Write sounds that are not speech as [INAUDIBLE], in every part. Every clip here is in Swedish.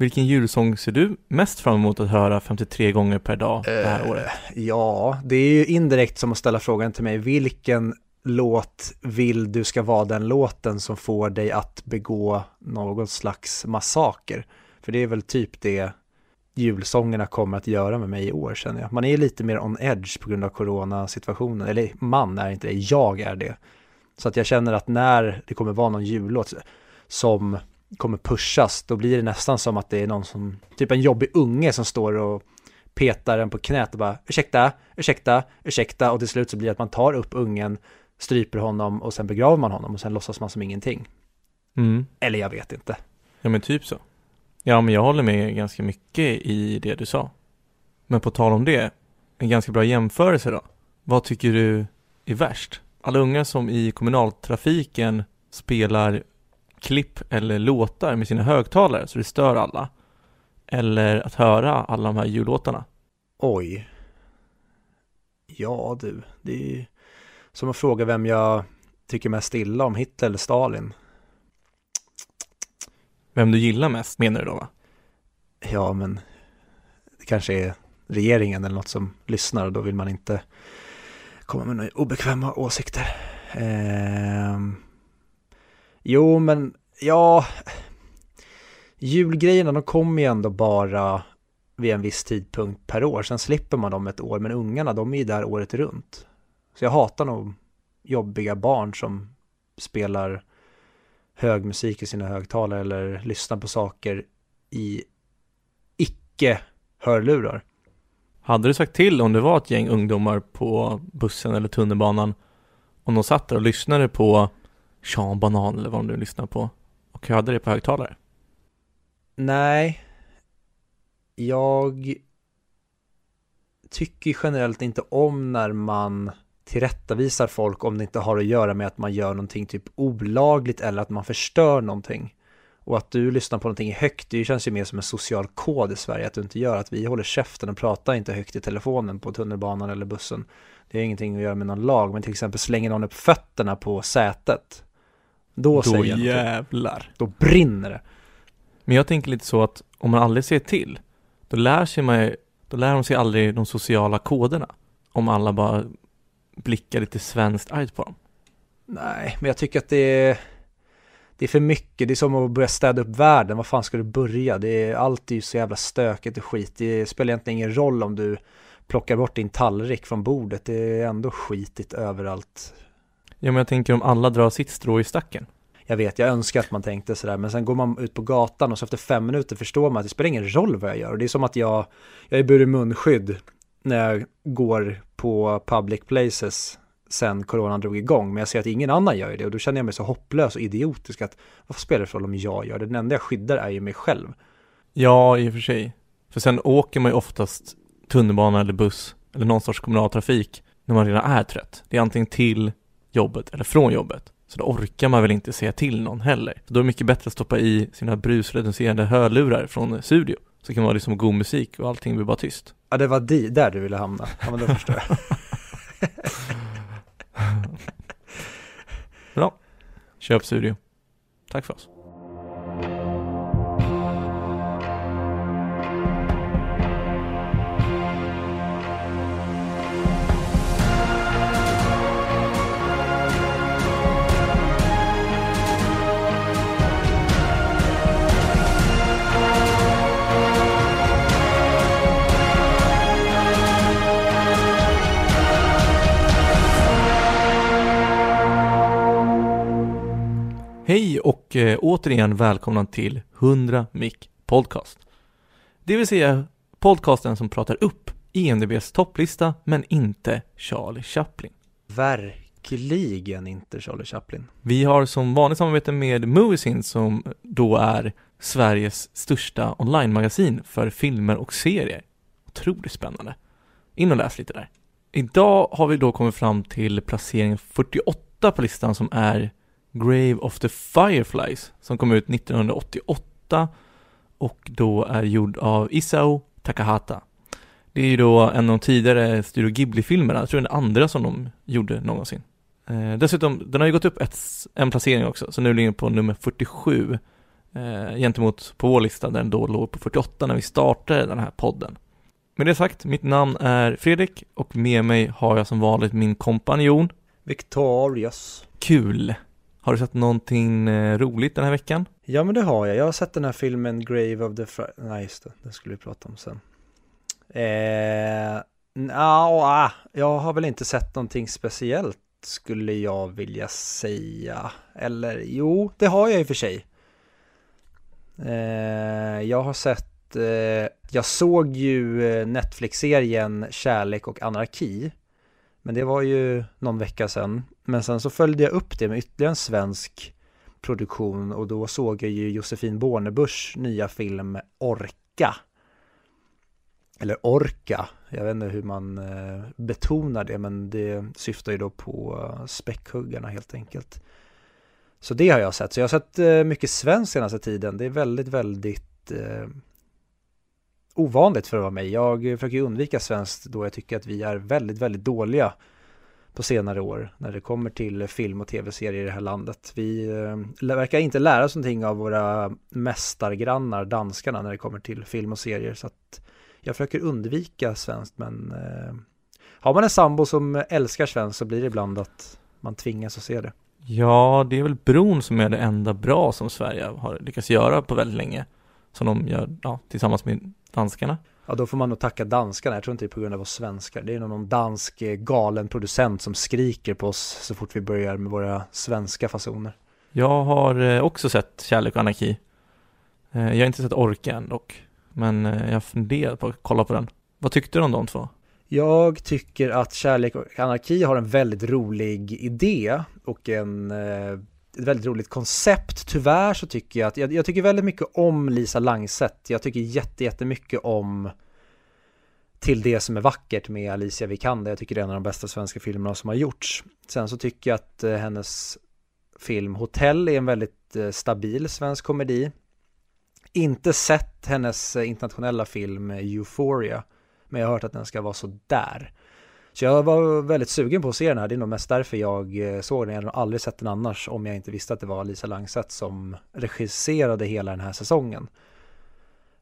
Vilken julsång ser du mest fram emot att höra 53 gånger per dag det här Eh, året? Ja, det är ju indirekt som att ställa frågan till mig, vilken låt vill du ska vara den låten som får dig att begå någon slags massaker? För det är väl typ det julsångerna kommer att göra med mig i år känner jag. Man är lite mer on edge på grund av coronasituationen, eller man är inte det, jag är det. Så att jag känner att när det kommer vara någon jullåt som kommer pushas, då blir det nästan som att det är någon som, typ en jobbig unge som står och petar den på knät och bara ursäkta, ursäkta, ursäkta och till slut så blir det att man tar upp ungen, stryper honom och sen begraver man honom och sen låtsas man som ingenting. Mm. Eller jag vet inte. Ja men typ så. Ja men jag håller med ganska mycket i det du sa. Men på tal om det, en ganska bra jämförelse då. Vad tycker du är värst? Alla unga som i kommunaltrafiken spelar klipp eller låtar med sina högtalare så det stör alla. Eller att höra alla de här jullåtarna. Oj. Ja du, det är ju som att fråga vem jag tycker mest illa om, Hitler eller Stalin. Vem du gillar mest menar du då va? Ja, men det kanske är regeringen eller något som lyssnar och då vill man inte komma med några obekväma åsikter. Ehm. Jo, men ja, julgrejerna de kommer ju ändå bara vid en viss tidpunkt per år. Sen slipper man dem ett år, men ungarna de är ju där året runt. Så jag hatar nog jobbiga barn som spelar hög musik i sina högtalare eller lyssnar på saker i icke hörlurar. Hade du sagt till om det var ett gäng ungdomar på bussen eller tunnelbanan om de satt där och lyssnade på Sean Banan eller vad de nu lyssnar på och hade det på högtalare? Nej, jag tycker generellt inte om när man tillrättavisar folk om det inte har att göra med att man gör någonting typ olagligt eller att man förstör någonting. Och att du lyssnar på någonting högt, det känns ju mer som en social kod i Sverige att du inte gör, att vi håller käften och pratar inte högt i telefonen på tunnelbanan eller bussen. Det har ingenting att göra med någon lag, men till exempel slänger någon upp fötterna på sätet. Då, Då säger jävlar. Då brinner det. Men jag tänker lite så att om man aldrig ser till, då lär sig man då lär de sig aldrig de sociala koderna. Om alla bara blickar lite svenskt argt på dem. Nej, men jag tycker att det är, det är för mycket. Det är som att börja städa upp världen. Vad fan ska du börja? Det är, allt är ju så jävla stökigt och skit. Det spelar egentligen ingen roll om du plockar bort din tallrik från bordet. Det är ändå skitigt överallt. Ja men jag tänker om alla drar sitt strå i stacken. Jag vet, jag önskar att man tänkte sådär, men sen går man ut på gatan och så efter fem minuter förstår man att det spelar ingen roll vad jag gör. Och det är som att jag, jag är burit munskydd när jag går på public places sen coronan drog igång, men jag ser att ingen annan gör det och då känner jag mig så hopplös och idiotisk att vad spelar det för roll om jag gör det? Den enda jag skyddar är ju mig själv. Ja, i och för sig. För sen åker man ju oftast tunnelbana eller buss eller någon sorts kommunaltrafik när man redan är trött. Det är antingen till jobbet eller från jobbet. Så då orkar man väl inte säga till någon heller. Så då är det mycket bättre att stoppa i sina brusreducerande hörlurar från studio. Så kan man ha liksom god musik och allting blir bara tyst. Ja, det var di, där du ville hamna. Ja, men då förstår jag. [LAUGHS] Bra. Köp studio. Tack för oss. Och eh, återigen välkomna till 100 Mic Podcast. Det vill säga podcasten som pratar upp IMDBs topplista men inte Charlie Chaplin. Verkligen inte Charlie Chaplin. Vi har som vanligt samarbete med Moviesin som då är Sveriges största online-magasin för filmer och serier. Otroligt spännande. In och läs lite där. Idag har vi då kommit fram till placering 48 på listan som är Grave of the Fireflies som kom ut 1988 och då är gjord av Isao Takahata. Det är ju då en av de tidigare Studio Ghibli-filmerna, jag tror den andra som de gjorde någonsin. Eh, dessutom, den har ju gått upp ett, en placering också, så nu ligger den på nummer 47 eh, gentemot på vår lista där den då låg på 48 när vi startade den här podden. Med det sagt, mitt namn är Fredrik och med mig har jag som vanligt min kompanjon Victorious. Kul! Har du sett någonting eh, roligt den här veckan? Ja men det har jag. Jag har sett den här filmen Grave of the Fri... Nej just det, den skulle vi prata om sen. Eh, nja, ah, jag har väl inte sett någonting speciellt skulle jag vilja säga. Eller jo, det har jag i och för sig. Eh, jag har sett, eh, jag såg ju eh, Netflix-serien Kärlek och anarki. Men det var ju någon vecka sedan. Men sen så följde jag upp det med ytterligare en svensk produktion och då såg jag ju Josefin Bornebuschs nya film Orka. Eller Orka, jag vet inte hur man eh, betonar det men det syftar ju då på späckhuggarna helt enkelt. Så det har jag sett, så jag har sett eh, mycket svenskt senaste tiden. Det är väldigt, väldigt eh, ovanligt för att vara mig. Jag försöker undvika svenskt då jag tycker att vi är väldigt, väldigt dåliga på senare år när det kommer till film och tv-serier i det här landet. Vi eh, verkar inte lära oss någonting av våra mästargrannar, danskarna, när det kommer till film och serier. Så att jag försöker undvika svenskt, men eh, har man en sambo som älskar svenskt så blir det ibland att man tvingas att se det. Ja, det är väl Bron som är det enda bra som Sverige har lyckats göra på väldigt länge. Som de gör ja, tillsammans med danskarna. Ja, då får man nog tacka danskarna. Jag tror inte det är på grund av oss svenskar. Det är någon dansk eh, galen producent som skriker på oss så fort vi börjar med våra svenska fasoner. Jag har eh, också sett Kärlek och anarki. Eh, jag har inte sett Orka än dock. Men jag har funderat på att kolla på den. Vad tyckte du om de två? Jag tycker att Kärlek och anarki har en väldigt rolig idé och en ett väldigt roligt koncept. Tyvärr så tycker jag att, jag, jag tycker väldigt mycket om Lisa Langset. Jag tycker jätte, jättemycket om Till det som är vackert med Alicia Vikander. Jag tycker det är en av de bästa svenska filmerna som har gjorts. Sen så tycker jag att eh, hennes film Hotell är en väldigt eh, stabil svensk komedi. Inte sett hennes eh, internationella film Euphoria, men jag har hört att den ska vara så där. Så jag var väldigt sugen på att se den här, det är nog mest därför jag eh, såg den. Jag hade aldrig sett den annars om jag inte visste att det var Lisa Langset som regisserade hela den här säsongen.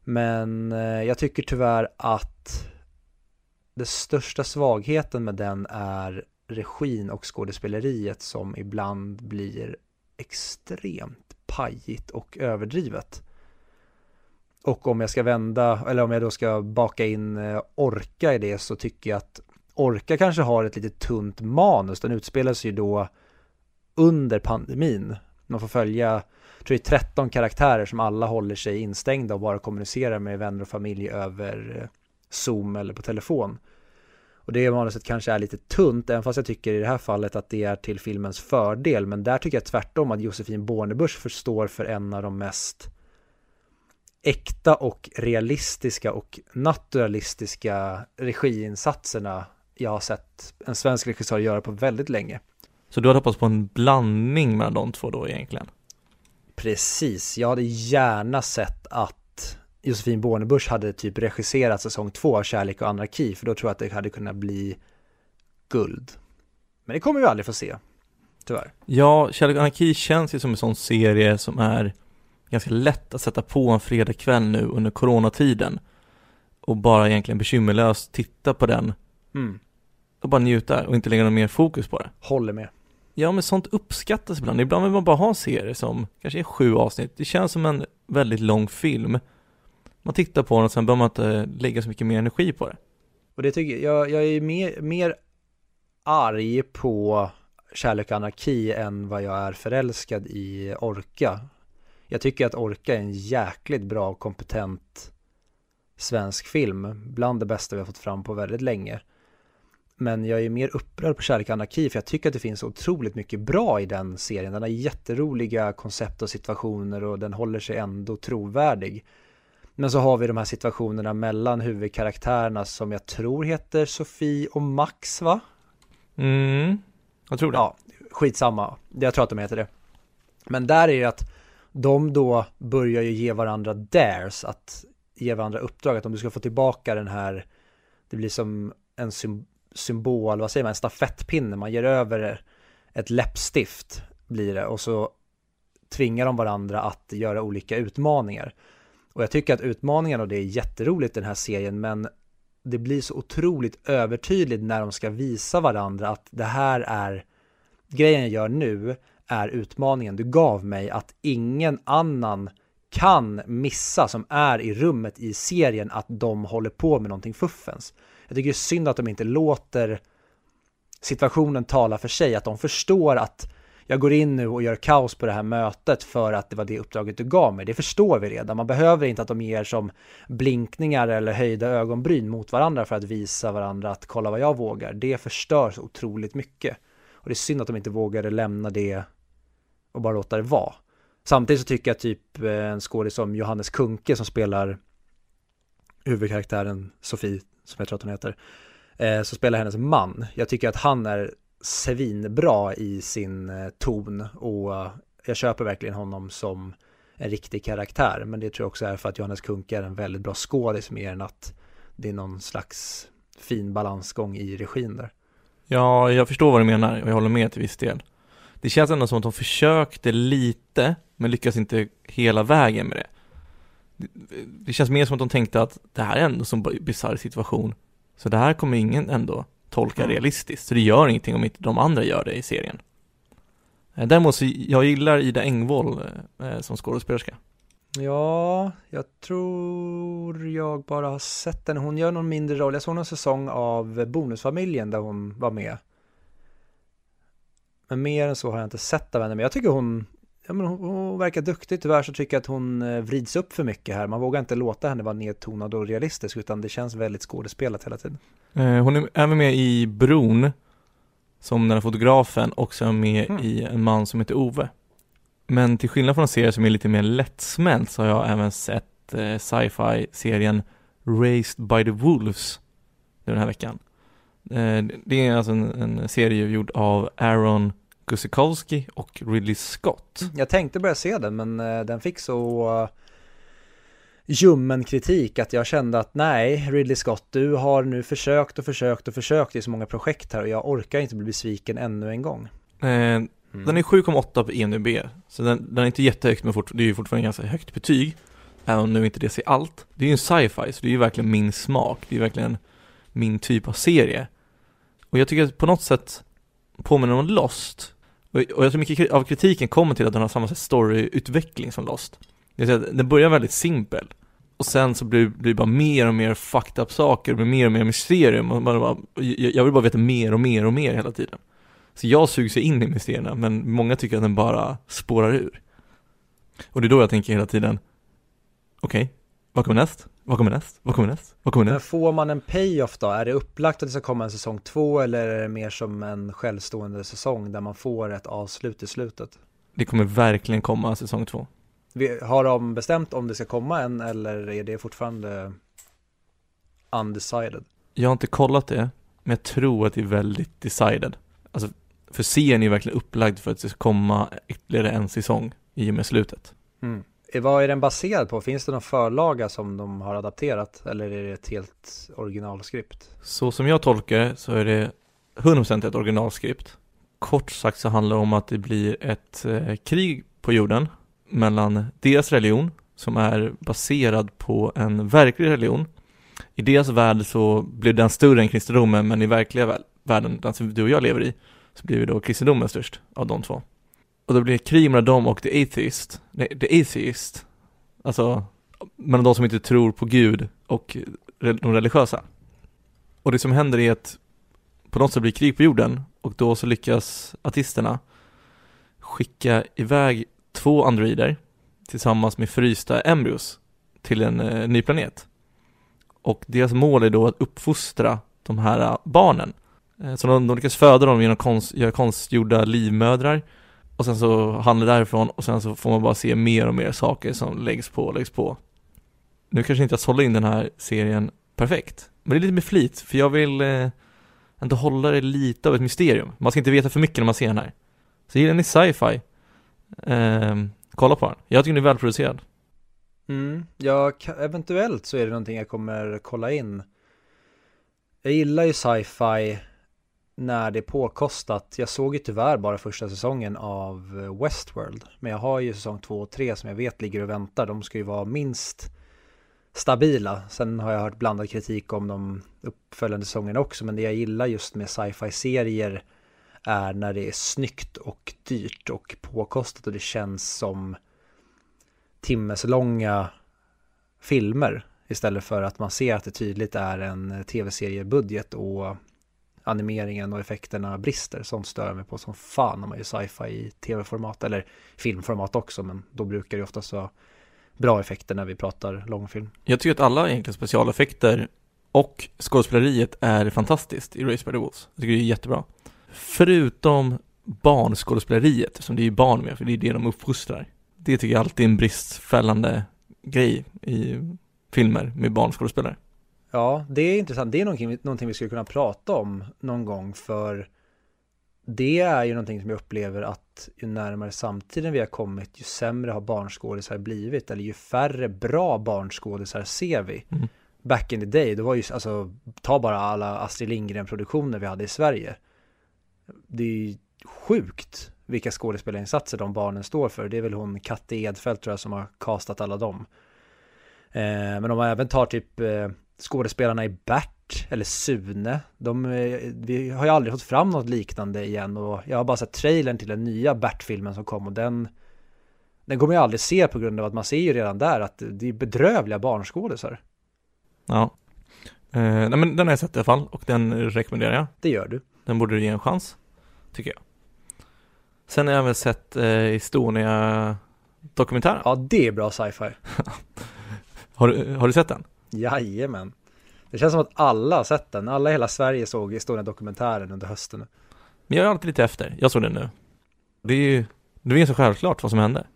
Men eh, jag tycker tyvärr att det största svagheten med den är regin och skådespeleriet som ibland blir extremt pajigt och överdrivet. Och om jag ska vända, eller om jag då ska baka in eh, orka i det så tycker jag att Orka kanske har ett lite tunt manus. Den utspelar sig ju då under pandemin. Man får följa, jag tror det är 13 karaktärer som alla håller sig instängda och bara kommunicerar med vänner och familj över eh, Zoom eller på telefon. Och det manuset kanske är lite tunt, även fast jag tycker i det här fallet att det är till filmens fördel. Men där tycker jag tvärtom att Josefin Bornebusch förstår för en av de mest äkta och realistiska och naturalistiska regiinsatserna jag har sett en svensk regissör göra på väldigt länge. Så du hade hoppats på en blandning mellan de två då egentligen? Precis, jag hade gärna sett att Josefin Bornebusch hade typ regisserat säsong två av Kärlek och anarki, för då tror jag att det hade kunnat bli guld. Men det kommer vi aldrig få se, tyvärr. Ja, Kärlek och anarki känns ju som en sån serie som är ganska lätt att sätta på en fredagkväll nu under coronatiden och bara egentligen bekymmerlöst titta på den mm och bara njuta och inte lägga någon mer fokus på det. Håller med. Ja, men sånt uppskattas ibland. Ibland vill man bara ha en serie som kanske är sju avsnitt. Det känns som en väldigt lång film. Man tittar på den och sen behöver man inte lägga så mycket mer energi på det. Och det tycker jag, jag är mer, mer arg på Kärlek och anarki än vad jag är förälskad i Orka. Jag tycker att Orka är en jäkligt bra och kompetent svensk film. Bland det bästa vi har fått fram på väldigt länge. Men jag är mer upprörd på Kärlek och anarki för jag tycker att det finns otroligt mycket bra i den serien. Den har jätteroliga koncept och situationer och den håller sig ändå trovärdig. Men så har vi de här situationerna mellan huvudkaraktärerna som jag tror heter Sofie och Max va? Mm, jag tror det. Ja, skitsamma. Jag tror att de heter det. Men där är det att de då börjar ju ge varandra dares, att ge varandra uppdrag, att om du ska få tillbaka den här, det blir som en symbol, vad säger man, en stafettpinne, man ger över ett läppstift blir det och så tvingar de varandra att göra olika utmaningar. Och jag tycker att utmaningarna, och det är jätteroligt den här serien, men det blir så otroligt övertydligt när de ska visa varandra att det här är grejen jag gör nu är utmaningen du gav mig att ingen annan kan missa som är i rummet i serien att de håller på med någonting fuffens. Jag tycker det är synd att de inte låter situationen tala för sig, att de förstår att jag går in nu och gör kaos på det här mötet för att det var det uppdraget du gav mig. Det förstår vi redan. Man behöver inte att de ger som blinkningar eller höjda ögonbryn mot varandra för att visa varandra att kolla vad jag vågar. Det förstör så otroligt mycket. Och det är synd att de inte vågade lämna det och bara låta det vara. Samtidigt så tycker jag typ eh, en skådis som Johannes Kunke som spelar huvudkaraktären Sofie, som jag tror att hon heter, eh, spelar hennes man. Jag tycker att han är svinbra i sin eh, ton och jag köper verkligen honom som en riktig karaktär. Men det tror jag också är för att Johannes Kunke är en väldigt bra skådis mer än att det är någon slags fin balansgång i regin där. Ja, jag förstår vad du menar och jag håller med till viss del. Det känns ändå som att de försökte lite, men lyckas inte hela vägen med det. Det känns mer som att de tänkte att det här är ändå en bisarr situation, så det här kommer ingen ändå tolka mm. realistiskt, så det gör ingenting om inte de andra gör det i serien. Eh, däremot så, jag gillar Ida Engvall eh, som skådespelerska. Ja, jag tror jag bara har sett henne. Hon gör någon mindre roll. Jag såg någon säsong av Bonusfamiljen där hon var med. Men mer än så har jag inte sett av henne. Men jag tycker hon, ja, men hon, hon verkar duktig. Tyvärr så tycker jag att hon eh, vrids upp för mycket här. Man vågar inte låta henne vara nedtonad och realistisk utan det känns väldigt skådespelat hela tiden. Eh, hon är även med i Bron, som den här fotografen, också med mm. i En man som heter Ove. Men till skillnad från en serie som är lite mer lättsmält så har jag även sett eh, sci-fi serien Raised by the Wolves den här veckan. Eh, det är alltså en, en, serie gjord av Aaron Gusikowski och Ridley Scott. Mm, jag tänkte börja se den men eh, den fick så uh, ljummen kritik att jag kände att nej, Ridley Scott, du har nu försökt och försökt och försökt i så många projekt här och jag orkar inte bli besviken ännu en gång. Eh, Mm. Den är 7,8 på EMDB, så den, den är inte jättehögt men fort, det är ju fortfarande ganska högt betyg. Även om nu inte det ser allt. Det är ju en sci-fi, så det är ju verkligen min smak. Det är ju verkligen min typ av serie. Och jag tycker att på något sätt påminner om Lost. Och, jag tror mycket av kritiken kommer till att den har samma storyutveckling som Lost. Det vill säga, den börjar väldigt simpel. Och sen så blir, blir det bara mer och mer fucked up saker, blir mer och mer mysterium. Och bara, jag vill bara veta mer och mer och mer hela tiden. Så jag sugs in i mysterierna, men många tycker att den bara spårar ur. Och det är då jag tänker hela tiden, okej, okay, vad kommer näst? Vad kommer näst? Vad kommer näst? Vad kommer näst? Men får man en payoff då? Är det upplagt att det ska komma en säsong två eller är det mer som en självstående säsong där man får ett avslut i slutet? Det kommer verkligen komma säsong två. Har de bestämt om det ska komma en eller är det fortfarande undecided? Jag har inte kollat det, men jag tror att det är väldigt decided. Alltså, för serien är ju verkligen upplagd för att det ska komma ytterligare en säsong i och med slutet. Mm. Eh, vad är den baserad på? Finns det någon förlaga som de har adapterat eller är det ett helt originalskript? Så som jag tolkar det så är det 100% ett originalskript. Kort sagt så handlar det om att det blir ett eh, krig på jorden mellan deras religion som är baserad på en verklig religion. I deras värld så blir den större än kristendomen men i verkliga världen, den som du och jag lever i, så blir då kristendomen störst av de två. Och då blir det krig mellan dem och the atheist, nej the atheist, alltså mellan de som inte tror på Gud och de religiösa. Och det som händer är att på något sätt blir krig på jorden och då så lyckas artisterna skicka iväg två androider tillsammans med frysta embryos till en eh, ny planet. Och deras mål är då att uppfostra de här eh, barnen Eh, så de, de lyckas föda dem genom konst, göra konstgjorda livmödrar och sen så handlar därifrån och sen så får man bara se mer och mer saker som läggs på och läggs på. Nu kanske inte jag sållar in den här serien perfekt, men det är lite med flit för jag vill eh, ändå hålla det lite av ett mysterium. Man ska inte veta för mycket när man ser den här. Så gillar ni sci-fi, eh, kolla på den. Jag tycker den är välproducerad. Mm, ja, eventuellt så är det någonting jag kommer kolla in. Jag gillar ju sci-fi när det är påkostat. Jag såg ju tyvärr bara första säsongen av eh, Westworld. Men jag har ju säsong två och tre som jag vet ligger och väntar. De ska ju vara minst stabila. Sen har jag hört blandad kritik om de uppföljande säsongerna också. Men det jag gillar just med sci-fi-serier är när det är snyggt och dyrt och påkostat och det känns som timmeslånga filmer istället för att man ser att det tydligt är en eh, tv-seriebudget och animeringen och effekterna brister. Sånt stör mig på som fan när man gör sci-fi i tv-format eller filmformat också men då brukar det oftast vara bra effekter när vi pratar långfilm. Jag tycker att alla egentligen specialeffekter och skådespeleriet är fantastiskt i Race by the Wolves. Jag tycker det är jättebra. Förutom barnskådespeleriet, som det är barn med, för det är det de uppfostrar. Det tycker jag alltid är en bristfällande grej i filmer med barnskådespelare. Ja, det är intressant. Det är någonting, någonting vi skulle kunna prata om någon gång för det är ju någonting som jag upplever att ju närmare samtiden vi har kommit, ju sämre har barnskådisar blivit, eller ju färre bra barnskådisar ser vi. Mm. Back in the day, det var ju, alltså, ta bara alla Astrid Lindgren-produktioner vi hade i Sverige. Det är ju sjukt vilka skådespelarinsatser de barnen står för. Det är väl hon Katte Edfeldt tror jag som har castat alla dem. Eh, men om man även tar typ eh, skådespelarna i Bert eller Sune. De, eh, vi har ju aldrig fått fram något liknande igen och jag har bara sett trailern till den nya Bert-filmen som kom och den den kommer jag aldrig se på grund av att man ser ju redan där att det är bedrövliga barnskådisar. Ja. Eh, nej men den har jag sett i alla fall och den rekommenderar jag. Det gör du. Den borde du ge en chans, tycker jag. Sen har jag väl sett eh, Estonia-dokumentären. Ja, det är bra sci-fi. [LAUGHS] har, du, har du sett den? Jajamän. Det känns som att alla har sett den. Alla i hela Sverige såg Estonia-dokumentären under hösten. Men jag är alltid lite efter. Jag såg den nu. Det är ju, det är så självklart vad som hände.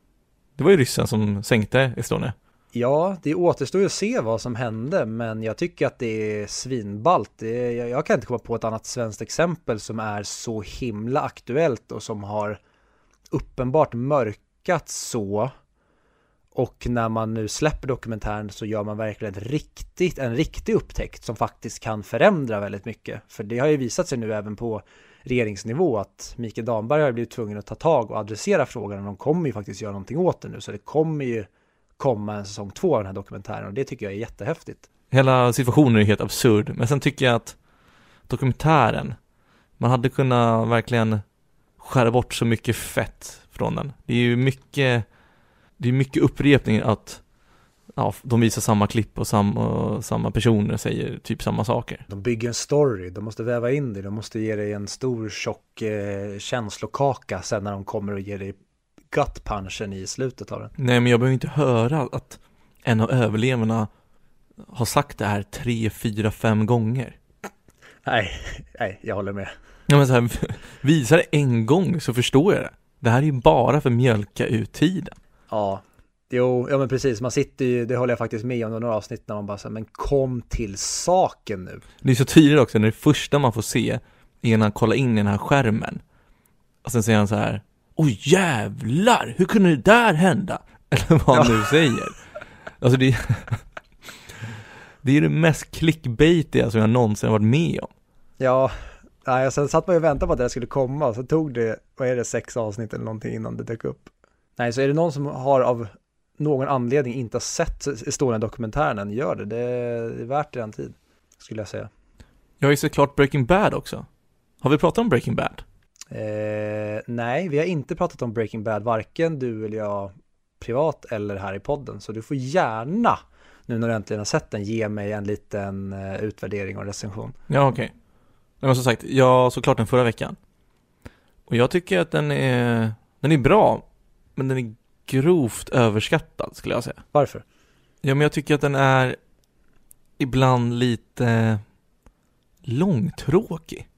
Det var ju ryssen som sänkte Estonia. Ja, det återstår ju att se vad som hände, men jag tycker att det är svinballt. Det är, jag kan inte komma på ett annat svenskt exempel som är så himla aktuellt och som har uppenbart mörkat så och när man nu släpper dokumentären så gör man verkligen riktigt, en riktig upptäckt som faktiskt kan förändra väldigt mycket. För det har ju visat sig nu även på regeringsnivå att Mikael Damberg har blivit tvungen att ta tag och adressera frågan och de kommer ju faktiskt göra någonting åt det nu. Så det kommer ju komma en säsong två av den här dokumentären och det tycker jag är jättehäftigt. Hela situationen är helt absurd, men sen tycker jag att dokumentären, man hade kunnat verkligen skära bort så mycket fett från den. Det är ju mycket det är mycket upprepning att ja, de visar samma klipp och samma, samma personer säger typ samma saker. De bygger en story, de måste väva in det, de måste ge dig en stor tjock eh, känslokaka sen när de kommer och ger dig gut punchen i slutet av den. Nej, men jag behöver inte höra att en av överlevarna har sagt det här tre, fyra, fem gånger. Nej, nej, jag håller med. Ja, men så här, [LAUGHS] visa det en gång så förstår jag det. Det här är ju bara för att mjölka ut tiden. Ja, jo, ja men precis, man sitter ju, det håller jag faktiskt med om några avsnitt när man bara säger men kom till saken nu. Det är så tydligt också när det första man får se är när han kollar in i den här skärmen. Och sen säger han så här, oj jävlar, hur kunde det där hända? [LAUGHS] Eller vad han ja. nu säger. Alltså det [LAUGHS] det är det mest clickbaitiga som jag någonsin varit med om. Ja, nej, sen satt man ju och väntade på att det skulle komma, så tog det, vad är det, sex avsnitt eller någonting innan det dök upp. Nej, så är det någon som har av någon anledning inte har sett Estonia-dokumentären gör det. Det är värt det en tid, skulle jag säga. Jag har ju såklart Breaking Bad också. Har vi pratat om Breaking Bad? Eh, nej, vi har inte pratat om Breaking Bad, varken du eller jag privat eller här i podden. Så du får gärna, nu när du äntligen har sett den, ge mig en liten eh, utvärdering och recension. Ja, okej. Okay. Men som sagt, jag såg klart den förra veckan. Och jag tycker att den är, den är bra, men den är grovt överskattad skulle jag säga. Varför? Ja, men jag tycker att den är ibland lite långtråkig.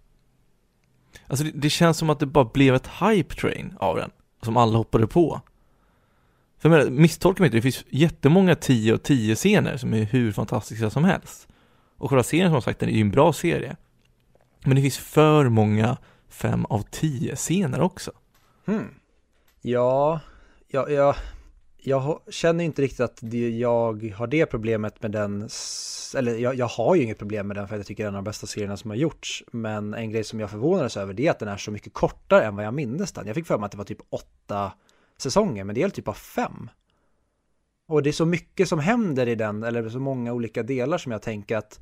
Alltså det, det, känns som att det bara blev ett hype train av den, som alla hoppade på. För jag menar, misstolka mig inte, det finns jättemånga 10 och 10 scener som är hur fantastiska som helst. Och själva serien som sagt, den är ju en bra serie. Men det finns för många 5 av 10 scener också. Hmm. Ja, ja, ja, jag känner inte riktigt att jag har det problemet med den, eller jag, jag, har ju inget problem med den för att jag tycker det är en av de bästa serierna som har gjorts. Men en grej som jag förvånades över det är att den är så mycket kortare än vad jag minns den. Jag fick för mig att det var typ åtta säsonger, men det är typ bara fem. Och det är så mycket som händer i den, eller så många olika delar som jag tänker att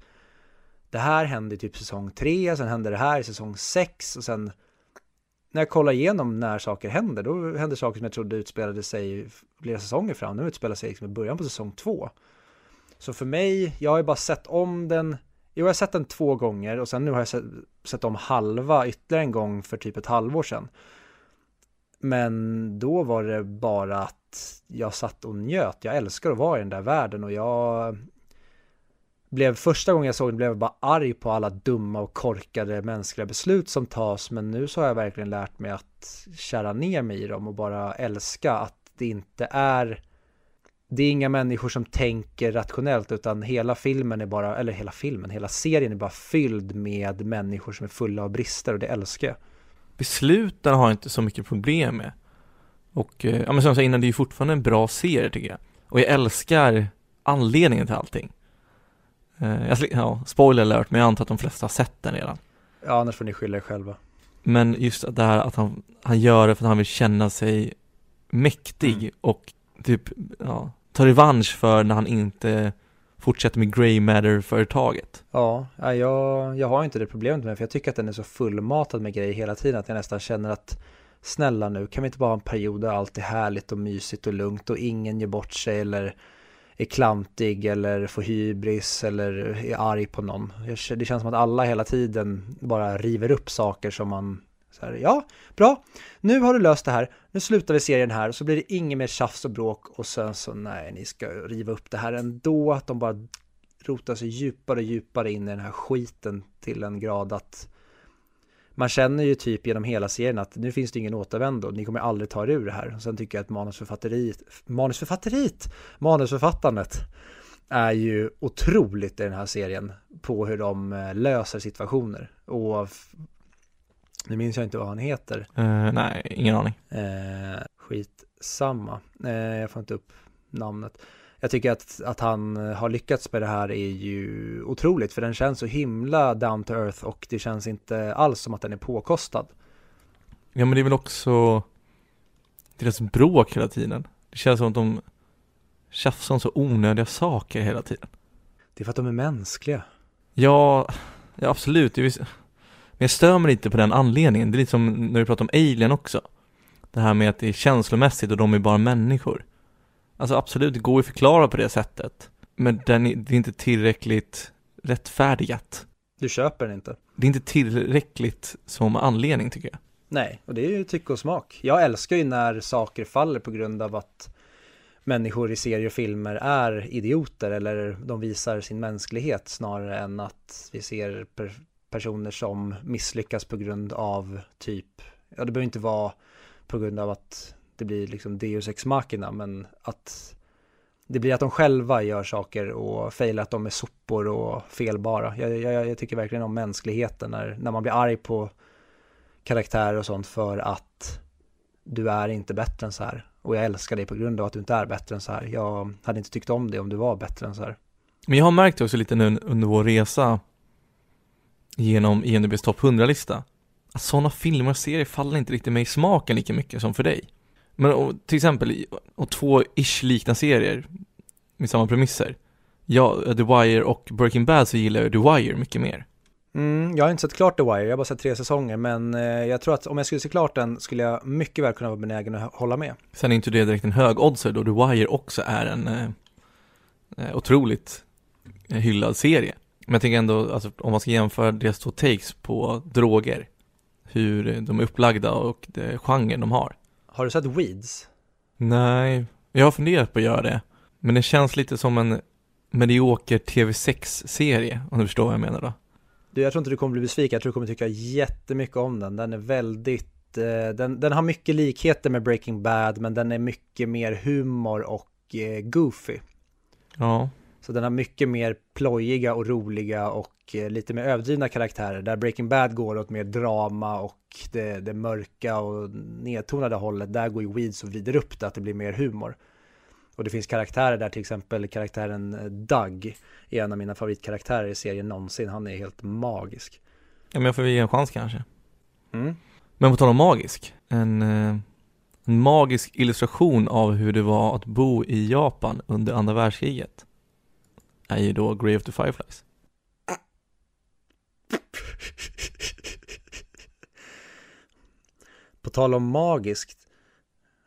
det här händer i typ säsong tre, sen händer det här i säsong sex och sen när jag kollar igenom när saker händer, då händer saker som jag trodde utspelade sig flera säsonger fram. Nu utspelar sig liksom i början på säsong två. Så för mig, jag har ju bara sett om den, jo jag har sett den två gånger och sen nu har jag sett, sett om halva ytterligare en gång för typ ett halvår sedan. Men då var det bara att jag satt och njöt. Jag älskar att vara i den där världen och jag blev första gången jag såg den blev jag bara arg på alla dumma och korkade mänskliga beslut som tas men nu så har jag verkligen lärt mig att kära ner mig i dem och bara älska att det inte är det är inga människor som tänker rationellt utan hela filmen är bara, eller hela filmen, hela serien är bara fylld med människor som är fulla av brister och det älskar jag. Besluten har jag inte så mycket problem med. Och, eh, ja men som jag sa innan, det är ju fortfarande en bra serie tycker jag. Och jag älskar anledningen till allting. Eh, jag, ja, spoiler alert, men jag antar att de flesta har sett den redan. Ja, annars får ni skylla er själva. Men just det här att han, han gör det för att han vill känna sig mäktig mm. och typ, ja, ta revansch för när han inte fortsätter med Grey Matter-företaget. Ja, jag, jag har inte det problemet med för jag tycker att den är så fullmatad med grejer hela tiden att jag nästan känner att snälla nu, kan vi inte bara ha en period där allt är härligt och mysigt och lugnt och ingen ger bort sig eller är klantig eller får hybris eller är arg på någon. Det känns som att alla hela tiden bara river upp saker som man så här, ja, bra, nu har du löst det här, nu slutar vi serien här. Så blir det inget mer tjafs och bråk och sen så nej, ni ska riva upp det här ändå, att de bara rotar sig djupare och djupare in i den här skiten till en grad att man känner ju typ genom hela serien att nu finns det ingen återvändo, ni kommer aldrig ta er ur det här. Och sen tycker jag att manusförfatteriet, manusförfatteriet, manusförfattandet är ju otroligt i den här serien på hur de eh, löser situationer. Och nu minns jag inte vad han heter. Uh, nej, ingen aning. Uh, skitsamma. Uh, jag får inte upp namnet jag tycker att, att han har lyckats med det här är ju otroligt för den känns så himla down to earth och det känns inte alls som att den är påkostad. Ja men det är väl också deras bråk hela tiden. Det känns som att de tjafsar om så onödiga saker hela tiden. Det är för att de är mänskliga. Ja, ja absolut. Men jag stör mig lite på den anledningen. Det är lite som när vi pratar om Alien också. Det här med att det är känslomässigt och de är bara människor. Alltså absolut, det går ju att förklara på det sättet. Men den är, det är inte tillräckligt rättfärdigat. Du köper den inte? Det är inte tillräckligt som anledning tycker jag. Nej, och det är ju tycke och smak. Jag älskar ju när saker faller på grund av att människor i serier och filmer är idioter eller de visar sin mänsklighet snarare än att vi ser per personer som misslyckas på grund av typ, ja det behöver inte vara på grund av att det blir liksom deus ex machina men att det blir att de själva gör saker och failar att de är sopor och felbara. Jag, jag, jag, tycker verkligen om mänskligheten när, när man blir arg på karaktärer och sånt för att du är inte bättre än så här. Och jag älskar dig på grund av att du inte är bättre än så här. Jag hade inte tyckt om det om du var bättre än så här. Men jag har märkt också lite nu under vår resa genom IMDBs topp 100-lista att sådana filmer och serier faller inte riktigt mig i smaken lika mycket som för dig. Men och, till exempel, och två ish liknande serier med samma premisser. Ja, The Wire och Breaking Bad så gillar jag The Wire mycket mer. Mm, jag har inte sett klart The Wire, jag har bara sett tre säsonger, men eh, jag tror att om jag skulle se klart den skulle jag mycket väl kunna vara benägen att hålla med. Sen är inte det direkt en hög oddser då The Wire också är en eh, eh otroligt eh, hyllad serie. Men jag tänker ändå, alltså, om man ska jämföra deras två takes på droger, hur de är upplagda och det genren de har. Har du sett Weeds? Nej, jag har funderat på att göra det. Men det känns lite som en medioker TV6-serie, om du förstår vad jag menar då. Du, jag tror inte du kommer bli besviken, jag tror du kommer tycka jättemycket om den. Den är väldigt, eh, den, den har mycket likheter med Breaking Bad, men den är mycket mer humor och eh, goofy. Ja. Så den har mycket mer plojiga och roliga och eh, lite mer överdrivna karaktärer. Där Breaking Bad går åt mer drama och det, det mörka och nedtonade hållet. Där går ju Weeds och vrider upp det, att det blir mer humor. Och det finns karaktärer där, till exempel karaktären eh, Doug är en av mina favoritkaraktärer i serien någonsin. Han är helt magisk. Ja, men jag får ge en chans kanske. Mm. Men på tal om magisk, en, eh, en magisk illustration av hur det var att bo i Japan under andra världskriget är ju då Grave of the Fireflies. På tal om magiskt.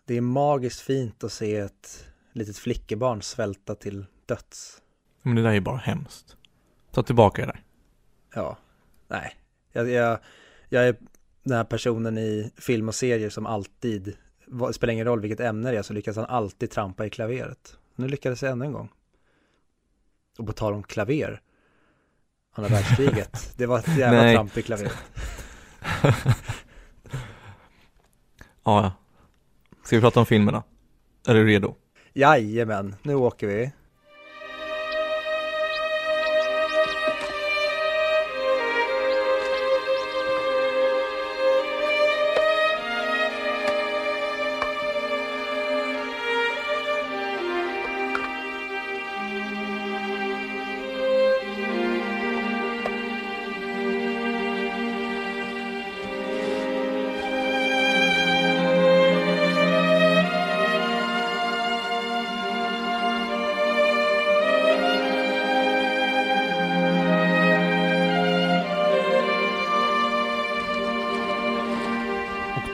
Det är magiskt fint att se ett litet flickebarn svälta till döds. Men det där är ju bara hemskt. Ta tillbaka det där. Ja, nej. Jag, jag, jag är den här personen i film och serier som alltid, spelar ingen roll vilket ämne det är, så lyckas han alltid trampa i klaveret. Nu lyckades jag ännu en gång. Och på tal om klaver, andra världskriget, [LAUGHS] det var ett jävla tramp i klaveret. [LAUGHS] Ja, ja. Ska vi prata om filmerna? Är du redo? Jajamän, nu åker vi.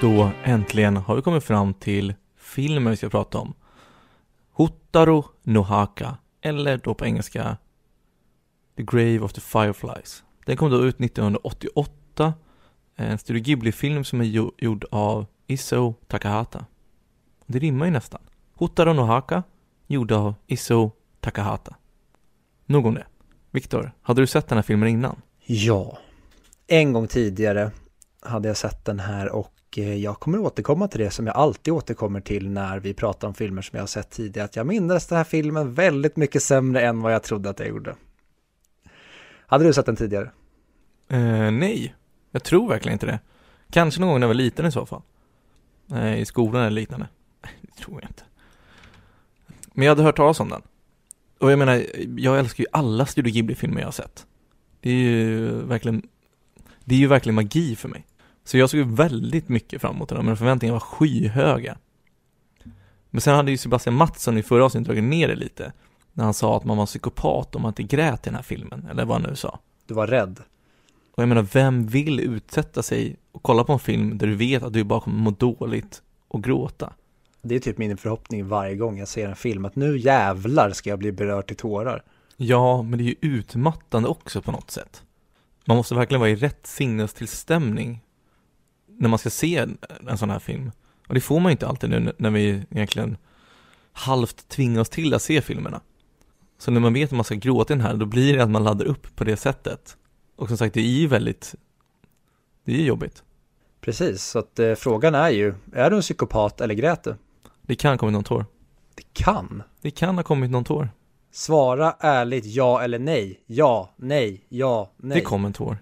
Då äntligen har vi kommit fram till filmen vi ska prata om. Hotaru Nohaka, eller då på engelska The Grave of the Fireflies. Den kom då ut 1988. En Studio Ghibli-film som är gjord av Iso Takahata. Det rimmar ju nästan. Hotaru Nohaka, gjord av Iso Takahata. Nog om det. Viktor, hade du sett den här filmen innan? Ja, en gång tidigare hade jag sett den här och Eh, jag kommer återkomma till det som jag alltid återkommer till när vi pratar om filmer som jag har sett tidigare. Att jag minns den här filmen väldigt mycket sämre än vad jag trodde att jag gjorde. Hade du sett den tidigare? Eh, nej, jag tror verkligen inte det. Kanske någon gång när jag var liten i så fall. Eh, I skolan eller liknande. [LAUGHS] Det tror jag inte. Men jag hade hört talas om den. Och jag menar, jag älskar ju alla Studio Ghibli-filmer jag har sett. Det är ju verkligen, det är ju verkligen magi för mig. Så jag såg väldigt mycket fram emot den, men förväntningarna var skyhöga. Men sen hade ju Sebastian Mattsson i förra avsnittet dragit ner det lite. När han sa att man var psykopat om man inte grät i den här filmen, eller vad han nu sa. Du var rädd. Och jag menar, vem vill utsätta sig och kolla på en film där du vet att du bara kommer må dåligt och gråta? Det är typ min förhoppning varje gång jag ser en film att nu jävlar ska jag bli berörd till tårar. Ja, men det är ju utmattande också på något sätt. Man måste verkligen vara i rätt sinnestillstämning när man ska se en, sån här film. Och det får man ju inte alltid nu när vi egentligen halvt tvingar oss till att se filmerna. Så när man vet att man ska gråta i den här, då blir det att man laddar upp på det sättet. Och som sagt, det är ju väldigt, det är ju jobbigt. Precis, så att eh, frågan är ju, är du en psykopat eller grät du? Det kan ha kommit någon tår. Det kan. Det kan ha kommit någon tår. Svara ärligt ja eller nej. Ja, nej, ja, nej. Det kom en tår.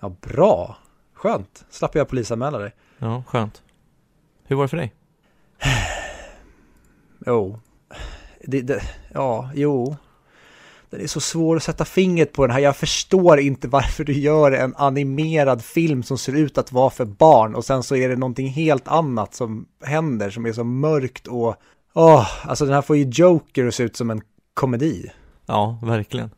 Ja, bra. Skönt. Slapp jag polisanmäla dig. Ja, skönt. Hur var det för dig? [SIGHS] Jo. Det, det, ja, jo. Den är så svår att sätta fingret på den här. Jag förstår inte varför du gör en animerad film som ser ut att vara för barn och sen så är det någonting helt annat som händer som är så mörkt och... Åh, alltså den här får ju Joker att se ut som en komedi. Ja, verkligen.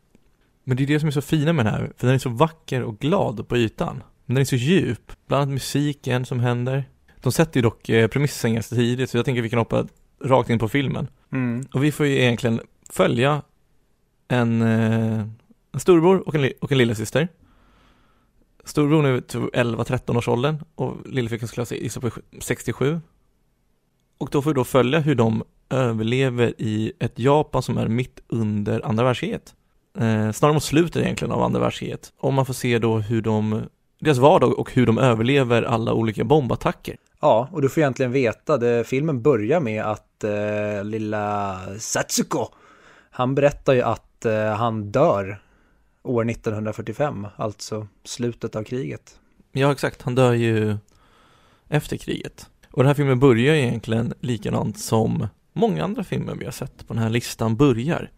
Men det är det som är så fina med den här, för den är så vacker och glad på ytan. Men den är så djup, bland annat musiken som händer. De sätter ju dock eh, premissen ganska tidigt, så jag tänker vi kan hoppa rakt in på filmen. Mm. Och vi får ju egentligen följa en, eh, en storbror och en, och en lillasyster. Storebror är typ 11-13 års åldern och lillflickan skulle jag gissa på 67. Och då får vi då följa hur de överlever i ett Japan som är mitt under andra världskriget. Eh, snarare mot slutet egentligen av andra världskriget. Och man får se då hur de, deras vardag och hur de överlever alla olika bombattacker. Ja, och du får egentligen veta, det, filmen börjar med att eh, lilla Satsuko, han berättar ju att eh, han dör år 1945, alltså slutet av kriget. Ja, exakt. Han dör ju efter kriget. Och den här filmen börjar egentligen likadant som många andra filmer vi har sett på den här listan börjar.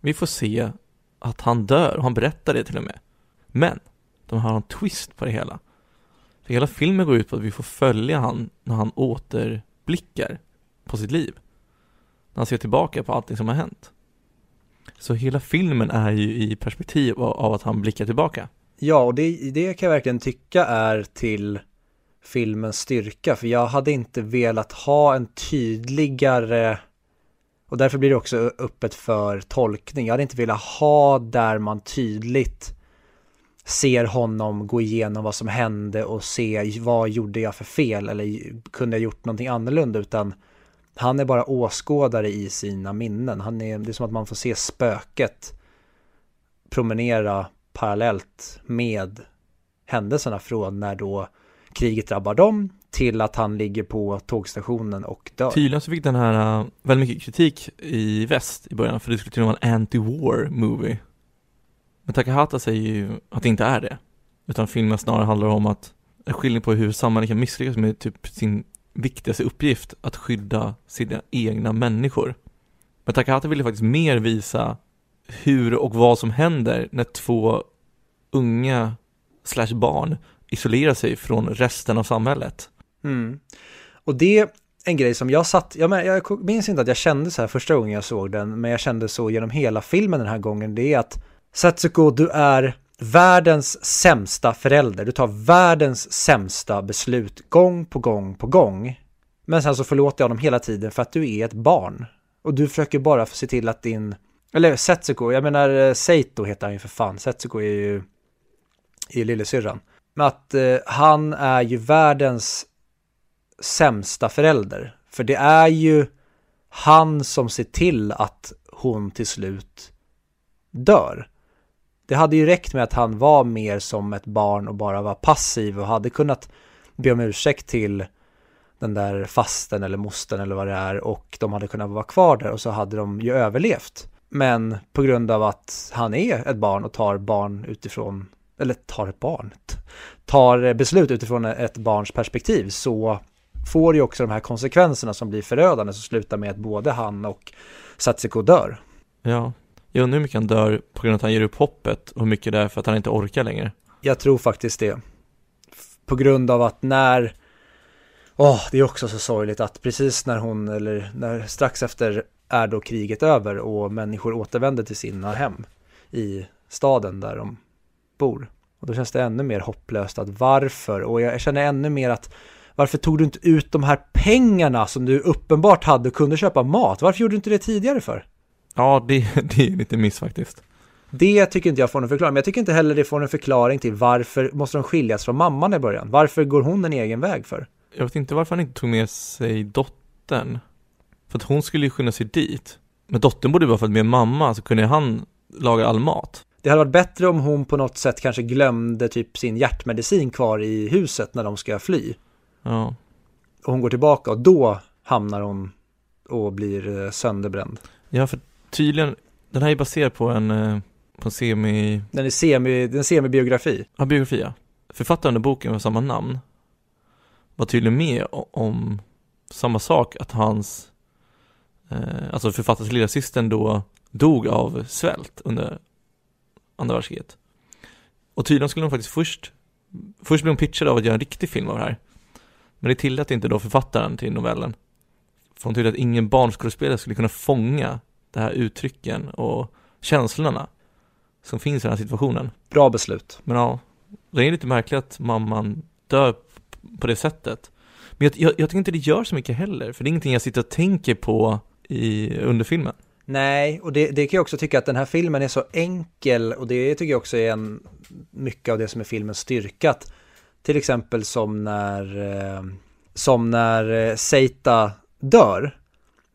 Vi får se att han dör och han berättar det till och med. Men de har en twist på det hela. För hela filmen går ut på att vi får följa han när han återblickar på sitt liv. När han ser tillbaka på allting som har hänt. Så hela filmen är ju i perspektiv av att han blickar tillbaka. Ja, och det, det kan jag verkligen tycka är till filmens styrka, för jag hade inte velat ha en tydligare och därför blir det också öppet för tolkning. Jag hade inte velat ha där man tydligt ser honom gå igenom vad som hände och se vad gjorde jag för fel eller kunde jag gjort någonting annorlunda utan han är bara åskådare i sina minnen. Han är, det är som att man får se spöket promenera parallellt med händelserna från när då kriget drabbar dem till att han ligger på tågstationen och dör. Tydligen så fick den här äh, väldigt mycket kritik i väst i början för det skulle tydligen vara en anti-war movie. Men Takahata säger ju att det inte är det. Utan filmen snarare handlar om att en skillnad på hur samhället kan misslyckas med typ sin viktigaste uppgift, att skydda sina egna människor. Men Takahata ville faktiskt mer visa hur och vad som händer när två unga slash barn isolerar sig från resten av samhället. Mm. Och det är en grej som jag satt, jag, men, jag minns inte att jag kände så här första gången jag såg den, men jag kände så genom hela filmen den här gången, det är att Satsuko, du är världens sämsta förälder. Du tar världens sämsta beslut gång på gång på gång. Men sen så förlåter jag dem hela tiden för att du är ett barn. Och du försöker bara se till att din, eller Setsuko, jag menar eh, Seito heter han ju för fan. Setsuko är ju, är ju lillasyrran. Men att eh, han är ju världens sämsta förälder. För det är ju han som ser till att hon till slut dör. Det hade ju räckt med att han var mer som ett barn och bara var passiv och hade kunnat be om ursäkt till den där fasten eller mosten eller vad det är och de hade kunnat vara kvar där och så hade de ju överlevt. Men på grund av att han är ett barn och tar barn utifrån, eller tar ett barn, tar beslut utifrån ett barns perspektiv så får ju också de här konsekvenserna som blir förödande som slutar med att både han och Satsiko dör. Ja, jag undrar hur mycket han dör på grund av att han ger upp hoppet och hur mycket det är för att han inte orkar längre. Jag tror faktiskt det. På grund av att när Åh, oh, det är också så sorgligt att precis när hon, eller när strax efter är då kriget över och människor återvänder till sina hem i staden där de bor. Och då känns det ännu mer hopplöst att varför, och jag känner ännu mer att varför tog du inte ut de här pengarna som du uppenbart hade och kunde köpa mat? Varför gjorde du inte det tidigare för? Ja, det, [LAUGHS] det är lite miss faktiskt. Det tycker inte jag får någon förklaring, men jag tycker inte heller det får en förklaring till varför måste de skiljas från mamman i början? Varför går hon en egen väg för? Jag vet inte varför han inte tog med sig dottern. För att hon skulle ju skynda sig dit. Men dottern borde bara följt med mamma, så kunde han laga all mat. Det hade varit bättre om hon på något sätt kanske glömde typ sin hjärtmedicin kvar i huset när de ska fly. Ja. Och hon går tillbaka och då hamnar hon och blir eh, sönderbränd. Ja, för tydligen, den här är baserad på en, eh, på en semi... Den är semi, den semibiografi. Ja, biografi ja. Författaren av boken med samma namn var tydligen med om samma sak, att hans, eh, alltså författarens lillasystern då dog av svält under andra världskriget. Och tydligen skulle de faktiskt först, först blev hon pitchad av att göra en riktig film av det här. Men det tillät inte då författaren till novellen. För hon tyckte att ingen barnskådespelare skulle kunna fånga de här uttrycken och känslorna som finns i den här situationen. Bra beslut. Men ja, det är lite märkligt att mamman dör på det sättet. Men jag, jag, jag tycker inte det gör så mycket heller, för det är ingenting jag sitter och tänker på i, under filmen. Nej, och det, det kan jag också tycka att den här filmen är så enkel och det tycker jag också är en, mycket av det som är filmens styrkat. Till exempel som när, eh, som när eh, Seita dör.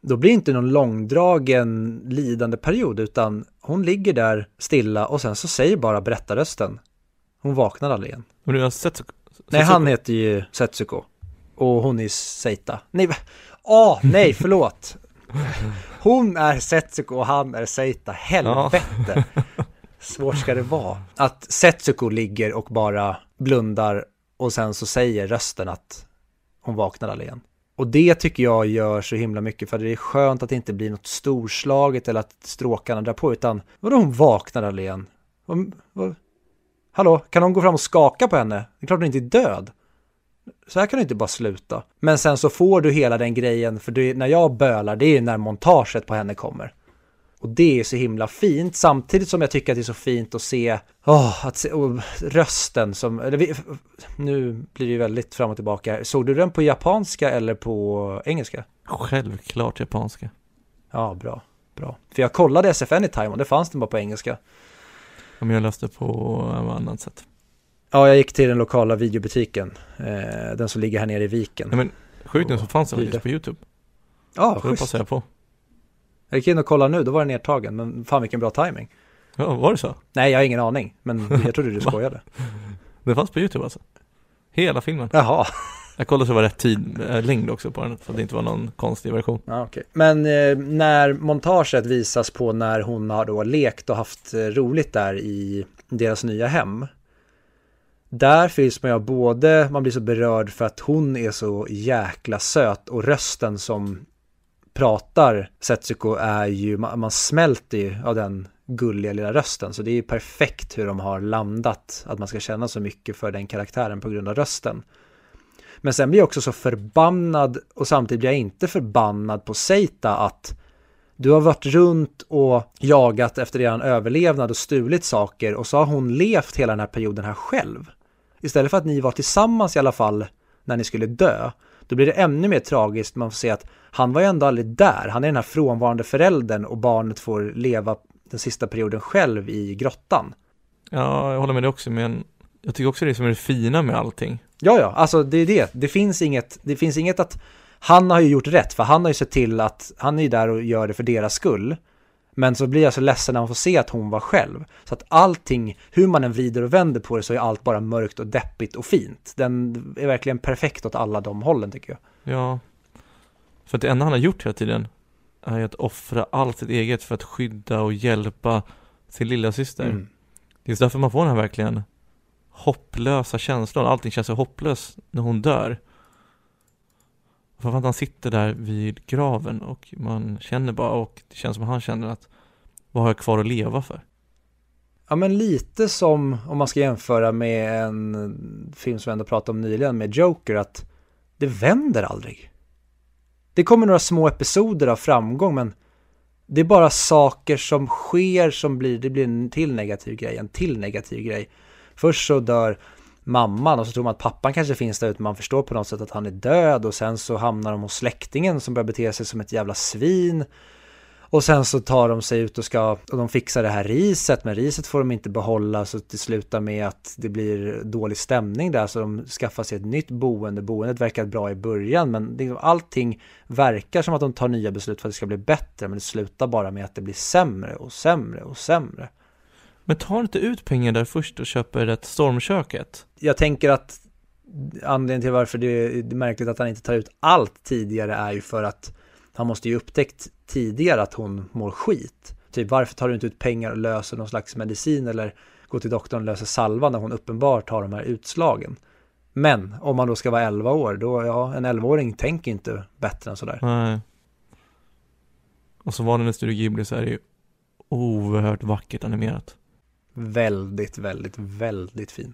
Då blir det inte någon långdragen lidande period utan hon ligger där stilla och sen så säger bara berättarrösten. Hon vaknar aldrig igen. Men du har så, Nej, han heter ju Setsuko. Och hon är Seita. Nej, åh, oh, nej, [LAUGHS] förlåt. Hon är Setsuko och han är Seita. Helvete. Svårt ska det vara. Att Setsuko ligger och bara blundar och sen så säger rösten att hon vaknar aldrig igen. Och det tycker jag gör så himla mycket för det är skönt att det inte blir något storslaget eller att stråkarna drar på utan vadå hon vaknar Alén? Vad, hallå, kan hon gå fram och skaka på henne? Det är klart hon inte är död. Så här kan det inte bara sluta. Men sen så får du hela den grejen, för det, när jag bölar, det är ju när montaget på henne kommer. Och det är så himla fint, samtidigt som jag tycker att det är så fint att se, oh, att se rösten som, eller, nu blir det ju väldigt fram och tillbaka. Såg du den på japanska eller på engelska? Självklart japanska. Ja, bra, bra. För jag kollade SF Anytime och det fanns den bara på engelska. Ja, men jag läste på annat sätt. Ja, jag gick till den lokala videobutiken, eh, den som ligger här nere i viken. Ja, men sjukt nog så fanns den faktiskt på YouTube. Ja, så schysst. jag på. Jag gick in och kollade nu, då var den nedtagen, men fan vilken bra timing. Ja, var det så? Nej, jag har ingen aning, men [LAUGHS] jag trodde du skojade. det fanns på YouTube alltså? Hela filmen? Jaha. Jag kollade så var rätt tid, äh, längd också på den, så att det inte var någon konstig version. Ja, okay. Men eh, när montaget visas på när hon har då lekt och haft eh, roligt där i deras nya hem, där fylls man ju både, man blir så berörd för att hon är så jäkla söt och rösten som pratar Setsuko är ju, man, man smälter ju av den gulliga lilla rösten. Så det är ju perfekt hur de har landat, att man ska känna så mycket för den karaktären på grund av rösten. Men sen blir jag också så förbannad och samtidigt blir jag inte förbannad på Seita att du har varit runt och jagat efter eran överlevnad och stulit saker och så har hon levt hela den här perioden här själv. Istället för att ni var tillsammans i alla fall när ni skulle dö, då blir det ännu mer tragiskt. Man får se att han var ju ändå aldrig där. Han är den här frånvarande föräldern och barnet får leva den sista perioden själv i grottan. Ja, jag håller med dig också, men jag tycker också det som är det fina med allting. Ja, ja, alltså det är det. Det finns inget, det finns inget att han har ju gjort rätt, för han har ju sett till att han är där och gör det för deras skull. Men så blir jag så ledsen när man får se att hon var själv. Så att allting, hur man än vrider och vänder på det så är allt bara mörkt och deppigt och fint. Den är verkligen perfekt åt alla de hållen tycker jag. Ja. För att det enda han har gjort hela tiden är att offra allt sitt eget för att skydda och hjälpa sin lilla syster. Mm. Det är därför man får den här verkligen hopplösa känslan. Allting känns så hopplöst när hon dör. För att han sitter där vid graven och man känner bara, och det känns som han känner att vad har jag kvar att leva för? Ja men lite som om man ska jämföra med en film som vi ändå pratade om nyligen med Joker att det vänder aldrig. Det kommer några små episoder av framgång men det är bara saker som sker som blir, det blir en till negativ grej, en till negativ grej. Först så dör mamman och så tror man att pappan kanske finns där ute, man förstår på något sätt att han är död och sen så hamnar de hos släktingen som börjar bete sig som ett jävla svin. Och sen så tar de sig ut och ska, och de fixar det här riset, men riset får de inte behålla så det slutar med att det blir dålig stämning där så de skaffar sig ett nytt boende. Boendet verkar bra i början men liksom allting verkar som att de tar nya beslut för att det ska bli bättre men det slutar bara med att det blir sämre och sämre och sämre. Men tar inte ut pengar där först och köper ett stormköket? Jag tänker att anledningen till varför det är märkligt att han inte tar ut allt tidigare är ju för att han måste ju upptäckt tidigare att hon mår skit. Typ varför tar du inte ut pengar och löser någon slags medicin eller går till doktorn och löser salva när hon uppenbart har de här utslagen. Men om man då ska vara 11 år, då ja, en 11-åring tänker inte bättre än sådär. Nej. Och som vanligt med Studio Ghibli så är det ju oerhört vackert animerat. Väldigt, väldigt, väldigt fin.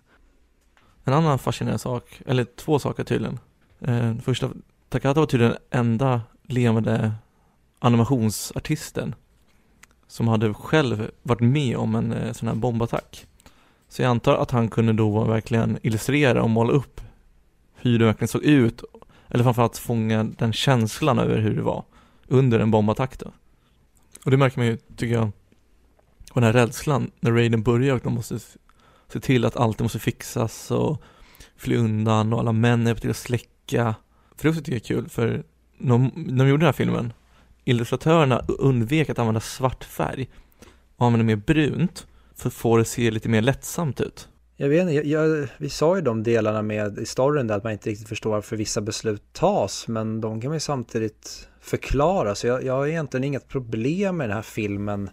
En annan fascinerande sak, eller två saker tydligen. Eh, första, Takata var tydligen den enda levande animationsartisten som hade själv varit med om en eh, sån här bombattack. Så jag antar att han kunde då verkligen illustrera och måla upp hur det verkligen såg ut, eller framförallt fånga den känslan över hur det var under en bombattack då. Och det märker man ju, tycker jag, och den här rädslan när raiden börjar och de måste se till att allt måste fixas och fly undan och alla män är till att släcka. För det tycker jag är kul för när de gjorde den här filmen, illustratörerna undvek att använda svart färg och använde mer brunt för att få det att se lite mer lättsamt ut. Jag vet inte, jag, jag, vi sa ju de delarna med i storyn där att man inte riktigt förstår varför vissa beslut tas, men de kan man ju samtidigt förklara, så jag, jag har egentligen inget problem med den här filmen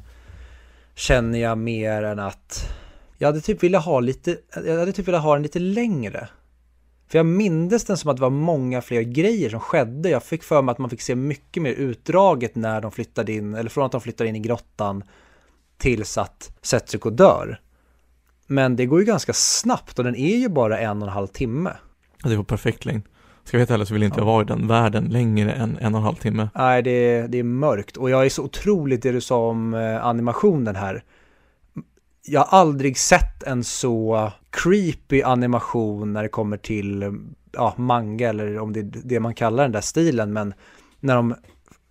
känner jag mer än att jag hade typ velat ha lite, jag hade typ velat ha den lite längre. För jag mindes den som att det var många fler grejer som skedde. Jag fick för mig att man fick se mycket mer utdraget när de flyttade in, eller från att de flyttade in i grottan tills att Setsuko dör. Men det går ju ganska snabbt och den är ju bara en och en halv timme. Det var perfekt längd. Ska jag veta heller så vill inte jag vara i den världen längre än en och en halv timme. Nej, det, det är mörkt och jag är så otroligt det du sa om eh, animationen här. Jag har aldrig sett en så creepy animation när det kommer till ja, manga eller om det är det man kallar den där stilen, men när de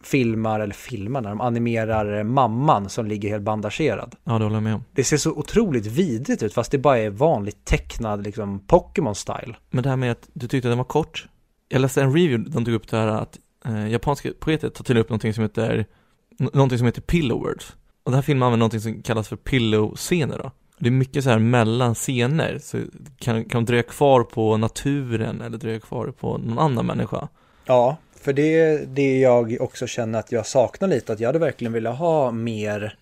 filmar, eller filmar, när de animerar mamman som ligger helt bandagerad. Ja, det håller jag med om. Det ser så otroligt vidrigt ut fast det bara är vanligt tecknad liksom Pokémon-style. Men det här med att du tyckte att den var kort. Jag läste en review, de tog upp det här att eh, japanska poeter tar till upp någonting som heter, någonting som heter pillow words. Och den här filmen använder någonting som kallas för pillow-scener då. Det är mycket så här mellan scener, så kan, kan dröja kvar på naturen eller dröja kvar på någon annan människa. Ja, för det är det jag också känner att jag saknar lite, att jag hade verkligen velat ha mer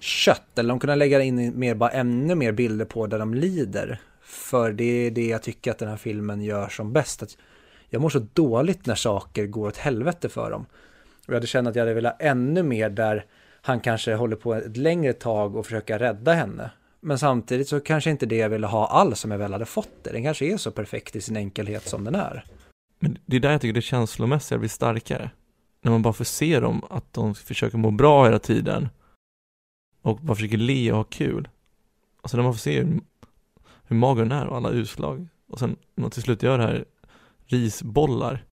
kött, eller de kunde lägga in mer, bara ännu mer bilder på där de lider. För det är det jag tycker att den här filmen gör som bäst. Att jag mår så dåligt när saker går åt helvete för dem. Och jag hade känt att jag hade velat ännu mer där han kanske håller på ett längre tag och försöka rädda henne. Men samtidigt så kanske inte det jag ville ha alls som jag väl hade fått det. Den kanske är så perfekt i sin enkelhet som den är. Men det är där jag tycker det känslomässiga blir starkare. När man bara får se dem, att de försöker må bra hela tiden. Och bara försöker le och ha kul. Och sen när man får se hur, hur mager den är och alla utslag. Och sen när man till slut gör det här risbollar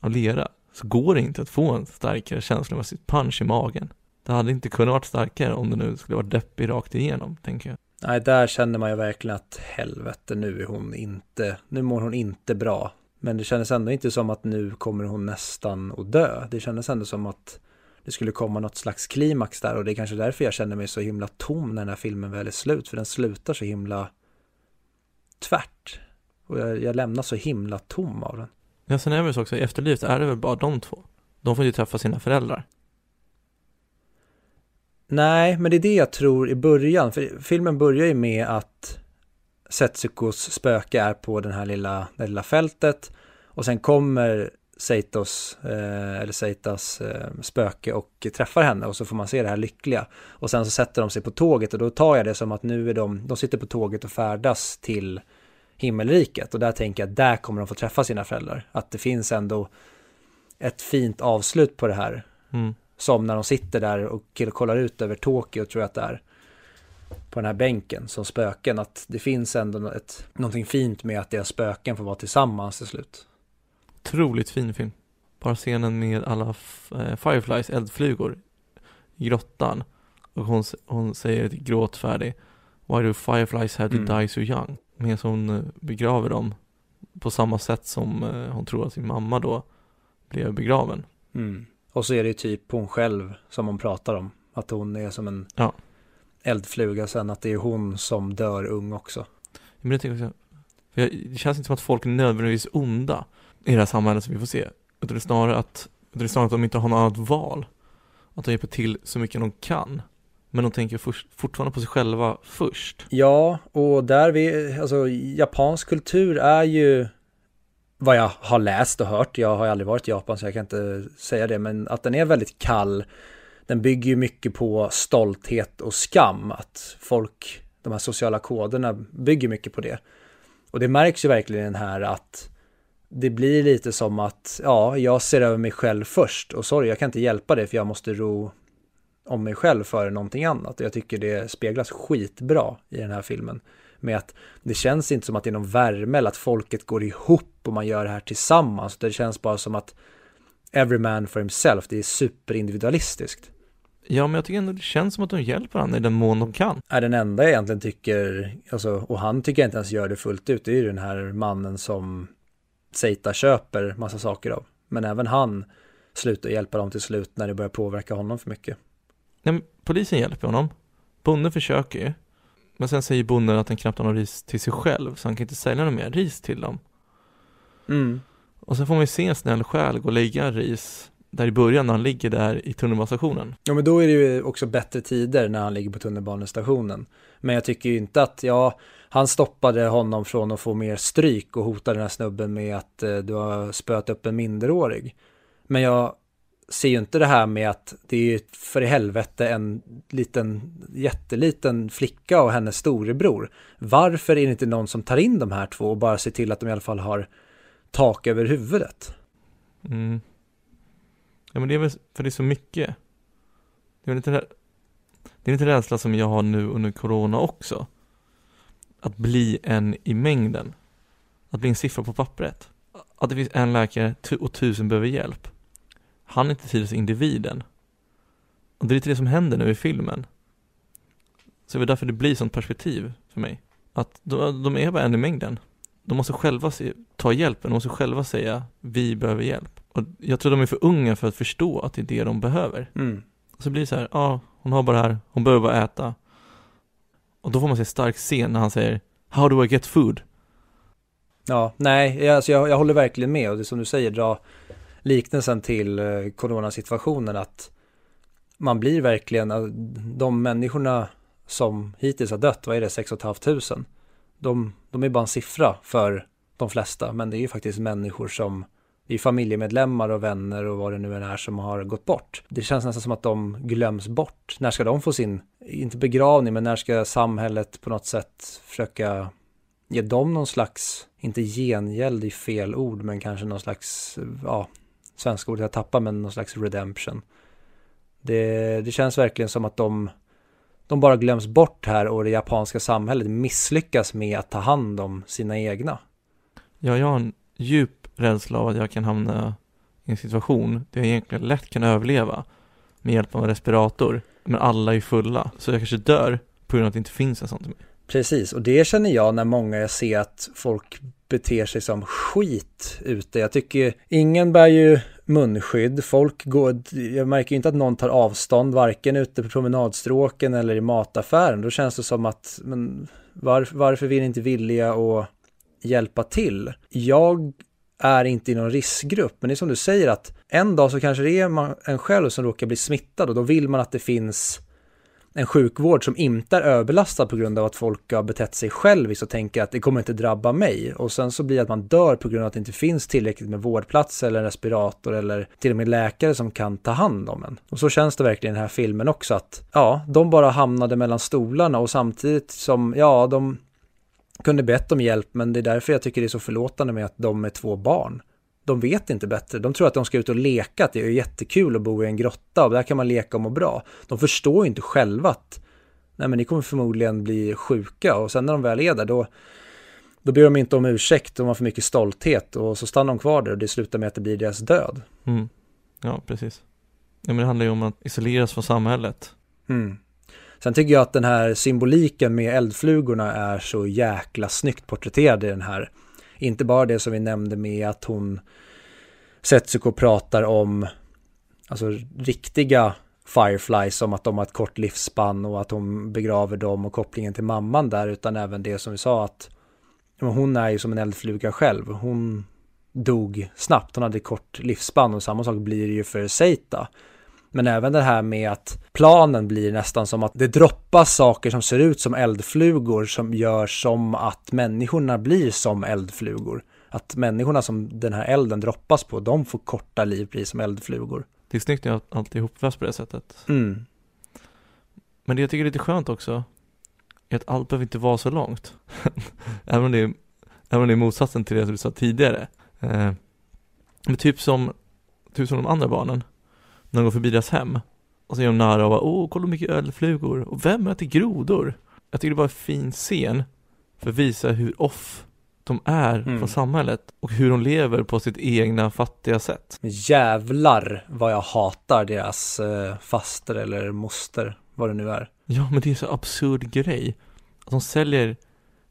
av lera. Så går det inte att få en starkare känslomässig punch i magen. Det hade inte kunnat vara starkare om det nu skulle vara deppig rakt igenom, tänker jag. Nej, där känner man ju verkligen att helvete, nu är hon inte, nu mår hon inte bra. Men det kändes ändå inte som att nu kommer hon nästan att dö. Det kändes ändå som att det skulle komma något slags klimax där och det är kanske därför jag känner mig så himla tom när den här filmen väl är slut. För den slutar så himla tvärt. Och jag, jag lämnar så himla tom av den. Ja, sen är det så också, i efterlivet är det väl bara de två. De får ju träffa sina föräldrar. Nej, men det är det jag tror i början. För filmen börjar ju med att Setsukos spöke är på den här lilla, det lilla fältet. Och sen kommer Seitos, eh, eller Seitas eh, spöke och träffar henne och så får man se det här lyckliga. Och sen så sätter de sig på tåget och då tar jag det som att nu är de, de sitter på tåget och färdas till himmelriket. Och där tänker jag att där kommer de få träffa sina föräldrar. Att det finns ändå ett fint avslut på det här. Mm. Som när de sitter där och kollar ut över Tokyo tror jag att det är. På den här bänken som spöken. Att det finns ändå ett, någonting fint med att deras spöken får vara tillsammans till slut. Otroligt fin film. Bara scenen med alla eh, Fireflies eldflugor i grottan. Och hon, hon säger gråtfärdig Why do fireflies have to Mm. die so young? Medan hon eh, begraver dem på samma sätt som eh, hon tror att sin mamma då blev begraven. Mm. Och så är det ju typ hon själv som hon pratar om. Att hon är som en Ja. eldfluga sen att det är hon som dör ung också. Men jag tänker också, jag, det känns inte som att folk är nödvändigtvis onda i det här samhället som vi får se. Utan det är snarare att, det är snarare att de inte har något annat val. Att de hjälper till så mycket de kan. Men de tänker först, fortfarande på sig själva först. Ja, och där vi, alltså japansk kultur är ju vad jag har läst och hört, jag har ju aldrig varit i Japan så jag kan inte säga det, men att den är väldigt kall. Den bygger ju mycket på stolthet och skam, att folk, de här sociala koderna bygger mycket på det. Och det märks ju verkligen här att det blir lite som att, ja, jag ser över mig själv först och sorry, jag kan inte hjälpa det för jag måste ro om mig själv före någonting annat. Jag tycker det speglas skitbra i den här filmen. Med att det känns inte som att det är någon värme eller att folket går ihop och man gör det här tillsammans. Det känns bara som att every man for himself, det är superindividualistiskt. Ja, men jag tycker ändå det känns som att de hjälper varandra i den mån de kan. Är den enda jag egentligen tycker, alltså, och han tycker jag inte ens gör det fullt ut, det är ju den här mannen som Seita köper massa saker av. Men även han slutar hjälpa dem till slut när det börjar påverka honom för mycket. Nej, polisen hjälper honom. Bonden försöker ju. Men sen säger bonden att han knappt har någon ris till sig själv, så han kan inte sälja någon mer ris till dem. Mm. Och sen får man ju se en snäll själ gå och lägga ris där i början när han ligger där i tunnelbanestationen. Ja, men då är det ju också bättre tider när han ligger på tunnelbanestationen. Men jag tycker ju inte att, ja, han stoppade honom från att få mer stryk och hotade den här snubben med att eh, du har spöat upp en minderårig. Men jag ser ju inte det här med att det är för i helvete en liten, jätteliten flicka och hennes storebror. Varför är det inte någon som tar in de här två och bara ser till att de i alla fall har tak över huvudet? Mm. Ja men det är väl för det är så mycket. Det är inte det är lite rädsla som jag har nu under corona också. Att bli en i mängden. Att bli en siffra på pappret. Att det finns en läkare och tusen behöver hjälp. Han inte till individen. Och det är lite det som händer nu i filmen. Så det är därför det blir sånt perspektiv för mig. Att de, de är bara en i mängden. De måste själva se, ta hjälpen, de måste själva säga vi behöver hjälp. Och jag tror de är för unga för att förstå att det är det de behöver. Mm. Så blir det så här, ja, ah, hon har bara det här, hon behöver bara äta. Och då får man se stark scen när han säger How do I get food? Ja, nej, alltså jag, jag håller verkligen med och det som du säger, dra liknelsen till eh, coronasituationen att man blir verkligen, eh, de människorna som hittills har dött, vad är det, 6 500? De, de är bara en siffra för de flesta, men det är ju faktiskt människor som är familjemedlemmar och vänner och vad det nu än är som har gått bort. Det känns nästan som att de glöms bort. När ska de få sin, inte begravning, men när ska samhället på något sätt försöka ge dem någon slags, inte gengäld i fel ord, men kanske någon slags, ja, svenska ordet jag tappar, men någon slags redemption. Det, det känns verkligen som att de, de bara glöms bort här och det japanska samhället misslyckas med att ta hand om sina egna. Ja, jag har en djup rädsla av att jag kan hamna i en situation där jag egentligen lätt kan överleva med hjälp av en respirator, men alla är fulla, så jag kanske dör på grund av att det inte finns en sån till mig. Precis, och det känner jag när många jag ser att folk beter sig som skit ute. Jag tycker ingen bär ju munskydd. Folk går, jag märker inte att någon tar avstånd, varken ute på promenadstråken eller i mataffären. Då känns det som att, men var, varför vill ni inte villiga att hjälpa till? Jag är inte i någon riskgrupp, men det är som du säger att en dag så kanske det är en själv som råkar bli smittad och då vill man att det finns en sjukvård som inte är överbelastad på grund av att folk har betett sig själviskt och tänker att det kommer inte drabba mig. Och sen så blir det att man dör på grund av att det inte finns tillräckligt med vårdplatser eller respirator eller till och med läkare som kan ta hand om en. Och så känns det verkligen i den här filmen också att ja, de bara hamnade mellan stolarna och samtidigt som, ja, de kunde bett om hjälp, men det är därför jag tycker det är så förlåtande med att de är två barn de vet inte bättre. De tror att de ska ut och leka, att det är jättekul att bo i en grotta och där kan man leka och må bra. De förstår ju inte själva att nej men ni kommer förmodligen bli sjuka och sen när de väl är där då, då ber de inte om ursäkt, de har för mycket stolthet och så stannar de kvar där och det slutar med att det blir deras död. Mm. Ja, precis. Ja, men det handlar ju om att isoleras från samhället. Mm. Sen tycker jag att den här symboliken med eldflugorna är så jäkla snyggt porträtterad i den här inte bara det som vi nämnde med att hon Setsuko pratar om alltså riktiga Fireflies som att de har ett kort livsspann och att hon begraver dem och kopplingen till mamman där utan även det som vi sa att hon är ju som en eldfluga själv. Hon dog snabbt, hon hade kort livsspann och samma sak blir det ju för Seita. Men även det här med att planen blir nästan som att det droppas saker som ser ut som eldflugor som gör som att människorna blir som eldflugor. Att människorna som den här elden droppas på, de får korta liv precis som eldflugor. Det är snyggt att allt är ihopvävs på det sättet. Mm. Men det jag tycker är lite skönt också, är att allt behöver inte vara så långt. [LAUGHS] även, om det är, även om det är motsatsen till det du sa tidigare. Eh, men typ som, typ som de andra barnen när de går förbi deras hem. Och så är de nära och bara, åh, kolla hur mycket ölflugor. Och vem äter grodor? Jag tycker det var en fin scen för att visa hur off de är mm. från samhället och hur de lever på sitt egna fattiga sätt. Jävlar vad jag hatar deras eh, faster eller moster, vad det nu är. Ja, men det är en så absurd grej. Att de säljer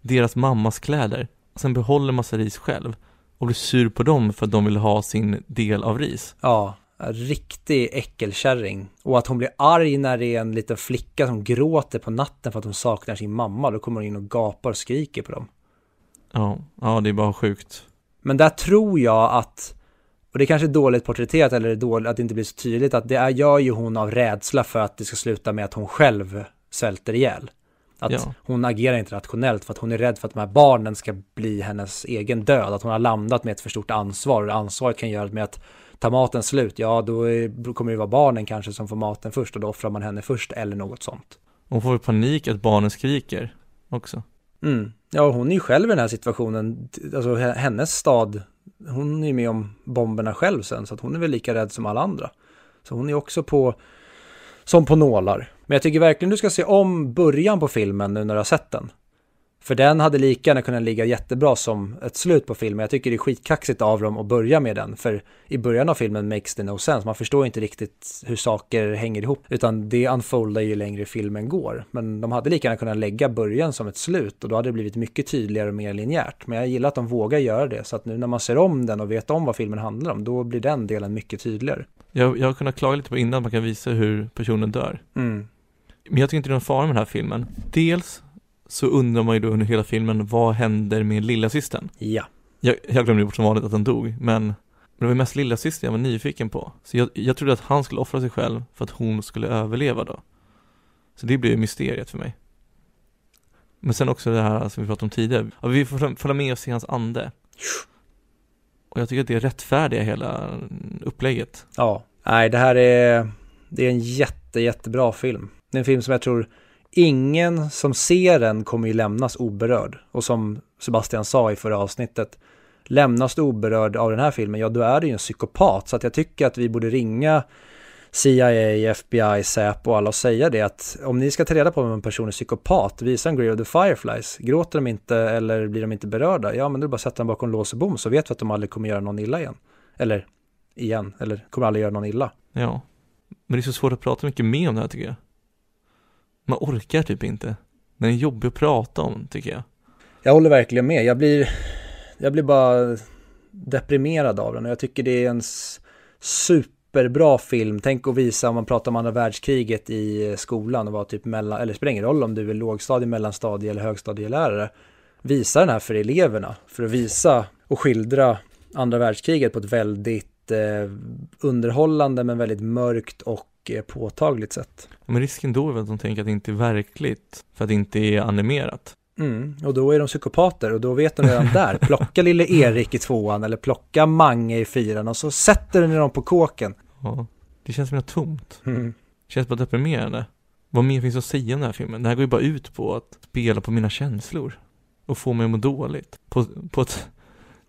deras mammas kläder och sen behåller massa ris själv och blir sur på dem för att de vill ha sin del av ris. Ja, riktig äckelkärring. Och att hon blir arg när det är en liten flicka som gråter på natten för att hon saknar sin mamma. Då kommer hon in och gapar och skriker på dem. Ja, ja det är bara sjukt. Men där tror jag att och det är kanske är dåligt porträtterat eller dåligt, att det inte blir så tydligt att det är, gör ju hon av rädsla för att det ska sluta med att hon själv svälter ihjäl. Att Ja. hon agerar inte rationellt för att hon är rädd för att de här barnen ska bli hennes egen död. Att hon har landat med ett för stort ansvar och ansvaret kan göra med att ta maten slut, ja då är, kommer det vara barnen kanske som får maten först och då offrar man henne först eller något sånt. Hon får väl panik att barnen skriker också. Mm. Ja, hon är ju själv i den här situationen, alltså hennes stad, hon är ju med om bomberna själv sen, så att hon är väl lika rädd som alla andra. Så hon är också på, som på nålar. Men jag tycker verkligen du ska se om början på filmen nu när du har sett den. För den hade lika gärna kunnat ligga jättebra som ett slut på filmen. Jag tycker det är skitkaxigt av dem att börja med den. För i början av filmen makes det no sense. Man förstår inte riktigt hur saker hänger ihop. Utan det unfoldar ju längre filmen går. Men de hade lika gärna kunnat lägga början som ett slut. Och då hade det blivit mycket tydligare och mer linjärt. Men jag gillar att de vågar göra det. Så att nu när man ser om den och vet om vad filmen handlar om. Då blir den delen mycket tydligare. Jag, jag har kunnat klaga lite på innan, man kan visa hur personen dör. Mm. Men jag tycker inte det är någon fara med den här filmen. Dels så undrar man ju då under hela filmen, vad händer med lilla systern? Ja. Jag, jag glömde bort som vanligt att den dog, men men det var mest lilla syster jag var nyfiken på. Så jag, jag trodde att han skulle offra sig själv för att hon skulle överleva då. Så det blev ju mysteriet för mig. Men sen också det här som vi pratade om tidigare, att vi får följa med och se hans ande. Och jag tycker att det rättfärdiga hela upplägget. Ja, nej det här är, det är en jätte, jättebra film. Det är en film som jag tror ingen som ser den kommer ju lämnas oberörd. Och som Sebastian sa i förra avsnittet, lämnas du oberörd av den här filmen, ja då är du ju en psykopat. Så att jag tycker att vi borde ringa CIA, FBI, Säpo och alla och säga det att om ni ska ta reda på om en person är psykopat, visa en Grey of the Fireflies. Gråter de inte eller blir de inte berörda, ja men då är det bara att sätta dem bakom lås och bom så vet vi att de aldrig kommer göra någon illa igen. Eller igen, eller kommer aldrig göra någon illa. Ja. Men det är så svårt att prata mycket mer om det här tycker jag. Man orkar typ inte. Den är jobbig att prata om, tycker jag. Jag håller verkligen med. Jag blir, jag blir bara deprimerad av den och jag tycker det är en superbra film. Tänk att visa om man pratar om andra världskriget i skolan och vara typ mellan, eller det spelar ingen roll om du är lågstadie, mellanstadie eller högstadielärare. Visa den här för eleverna, för att visa och skildra andra världskriget på ett väldigt eh, underhållande men väldigt mörkt och eh, påtagligt sätt. Men risken då är väl att de tänker att det inte är verkligt, för att det inte är animerat. Mm, och då är de psykopater och då vet de redan där. [LAUGHS] Plocka lille Erik i tvåan eller plocka Mange i fyran och så sätter ni dem på kåken. Ja. Det känns mer tomt. Mm. Det känns bara deprimerande. Vad mer finns att säga om den här filmen? Det här går ju bara ut på att spela på mina känslor. Och få mig att må dåligt. På, på ett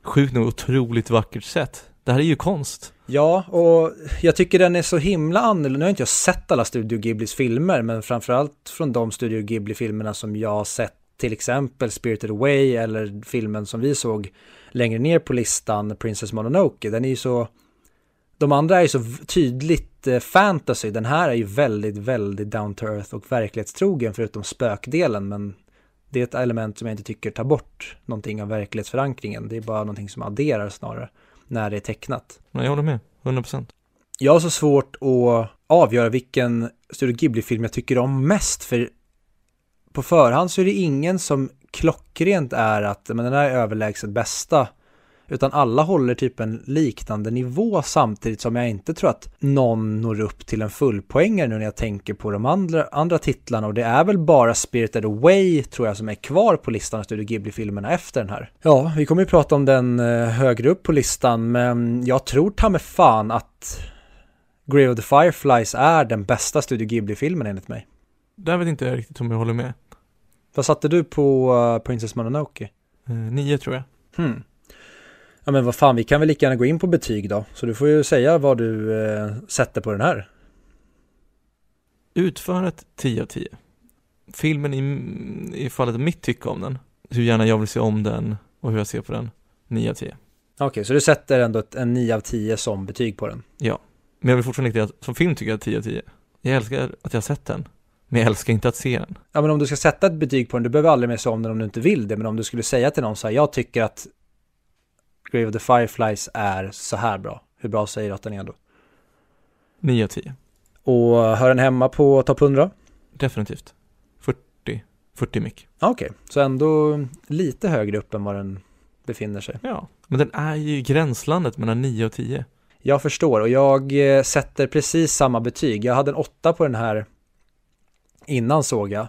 sjukt nog otroligt vackert sätt. Det här är ju konst. Ja, och jag tycker den är så himla annorlunda. Nu har inte jag sett alla Studio Ghiblis filmer, men framförallt från de Studio Ghibli-filmerna som jag har sett, till exempel Spirited Away eller filmen som vi såg längre ner på listan, Princess Mononoke. Den är ju så... De andra är ju så tydligt eh, fantasy. Den här är ju väldigt, väldigt down to earth och verklighetstrogen förutom spökdelen, men det är ett element som jag inte tycker tar bort någonting av verklighetsförankringen. Det är bara någonting som adderar snarare när det är tecknat. Jag håller med. 100%. Jag har så svårt att avgöra vilken Studio Ghibli-film jag tycker om mest, för på förhand så är det ingen som klockrent är att men den här är överlägset bästa, utan alla håller typ en liknande nivå samtidigt som jag inte tror att någon når upp till en fullpoängare nu när jag tänker på de andra, andra titlarna och det är väl bara Spirited Away tror jag som är kvar på listan av Studio Ghibli-filmerna efter den här. Ja, vi kommer ju prata om den eh, högre upp på listan, men jag tror ta mig fan att Grave of the Fireflies är den bästa Studio Ghibli-filmen enligt mig. Där vet inte jag riktigt om jag håller med. Vad satte du på uh, Princess Mononoke? Eh, nio tror jag. Hmm. Ja men vad fan, vi kan väl lika gärna gå in på betyg då. Så du får ju säga vad du eh, sätter på den här. Utförandet 10 av 10. Filmen i, i fallet mitt tycke om den, hur gärna jag vill se om den och hur jag ser på den, 9 av 10. Okej, så du sätter ändå ett, en 9 av 10 som betyg på den. Men jag vill fortfarande inte att, som film tycker jag 10 av 10. Jag älskar att jag har sett den, men jag älskar inte att se den. Ja men om du ska sätta ett betyg på den, du behöver aldrig mer se om den om du inte vill det. Men om du skulle säga till någon så här, jag tycker att Grave of the Fireflies är så här bra. Hur bra säger du att den är då? 9 av 10. Och hör den hemma på topp 100? Definitivt. 40, 40 mick. Okej, så ändå lite högre upp än vad den befinner sig. Ja, Men den är ju i gränslandet mellan 9 och 10. Jag förstår och jag eh, sätter precis samma betyg. Jag hade en 8 på den här innan såg jag.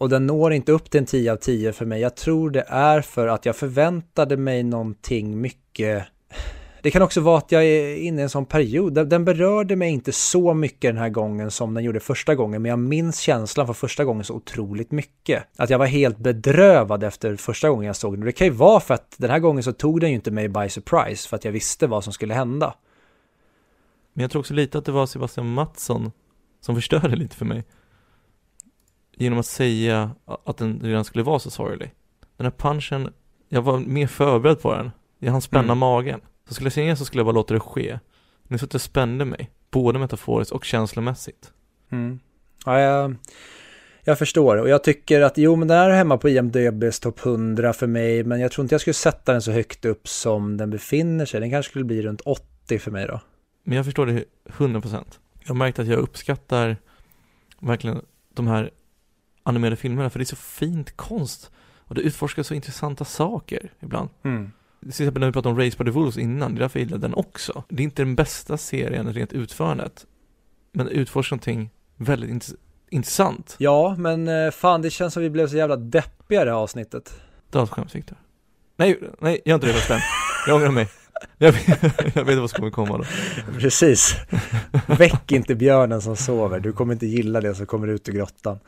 Och den når inte upp till en 10 av 10 för mig. Jag tror det är för att jag förväntade mig någonting mycket det kan också vara att jag är inne i en sån period. Den berörde mig inte så mycket den här gången som den gjorde första gången, men jag minns känslan för första gången så otroligt mycket. Att jag var helt bedrövad efter första gången jag såg den. Det kan ju vara för att den här gången så tog den ju inte mig by surprise, för att jag visste vad som skulle hända. Men jag tror också lite att det var Sebastian Mattsson som förstörde lite för mig. Genom att säga att den redan skulle vara så sorglig. Den här punchen, jag var mer förberedd på den. Jag hann spänna mm. magen. Så skulle jag säga så skulle jag bara låta det ske. Nu så att det spände mig, både metaforiskt och känslomässigt. Mm. Ja, jag, jag förstår och jag tycker att jo, men den är hemma på IMDBs topp 100 för mig, men jag tror inte jag skulle sätta den så högt upp som den befinner sig. Den kanske skulle bli runt 80 för mig då. Men jag förstår det 100%. Jag har märkt att jag uppskattar verkligen de här animerade filmerna, för det är så fint konst. Och det utforskar så intressanta saker ibland. Mm. Till exempel när vi pratade om Race by the Wolves innan, det är därför jag gillar den också. Det är inte den bästa serien rent utförandet, men utforskar någonting väldigt int intressant. Ja, men eh, fan det känns som vi blev så jävla deppiga det här avsnittet. Det var ett skämt Victor. Nej, nej, jag har inte redan stämt. Jag ångrar mig. Jag vet, [LAUGHS] jag vet vad som kommer komma då. Precis. Väck inte björnen som sover. Du kommer inte gilla det som kommer ut ur grottan.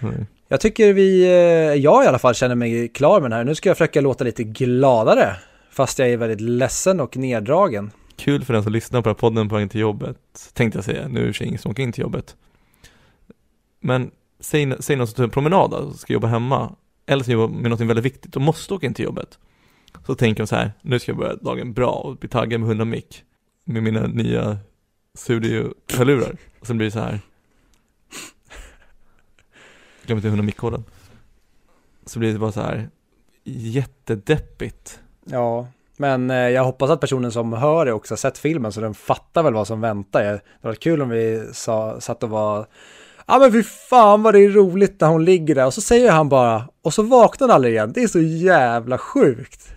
Nej. Jag tycker vi, eh, jag i alla fall känner mig klar med den här. Nu ska jag försöka låta lite gladare. Fast jag är väldigt ledsen och neddragen. Kul för den som lyssnar på den här podden på vägen till jobbet, tänkte jag säga. Nu är det ingen som åker in till jobbet. Men säg, säg någon som tar en promenad då, ska jobba hemma. Eller ska jobba med något väldigt viktigt och måste åka in till jobbet. Så tänker jag så här, nu ska jag börja dagen bra och bli taggad med 100 mick. Med mina nya studio-hörlurar. Och sen blir det så här, glömde inte 100 mickkoden. Så blir det bara så här jättedeppigt. Ja, men eh, jag hoppas att personen som hör det också har sett filmen så den fattar väl vad som väntar. Det var kul om vi sa, satt och var Ja men fy fan vad det är roligt när hon ligger där och så säger han bara och så vaknar hon aldrig igen. Det är så jävla sjukt.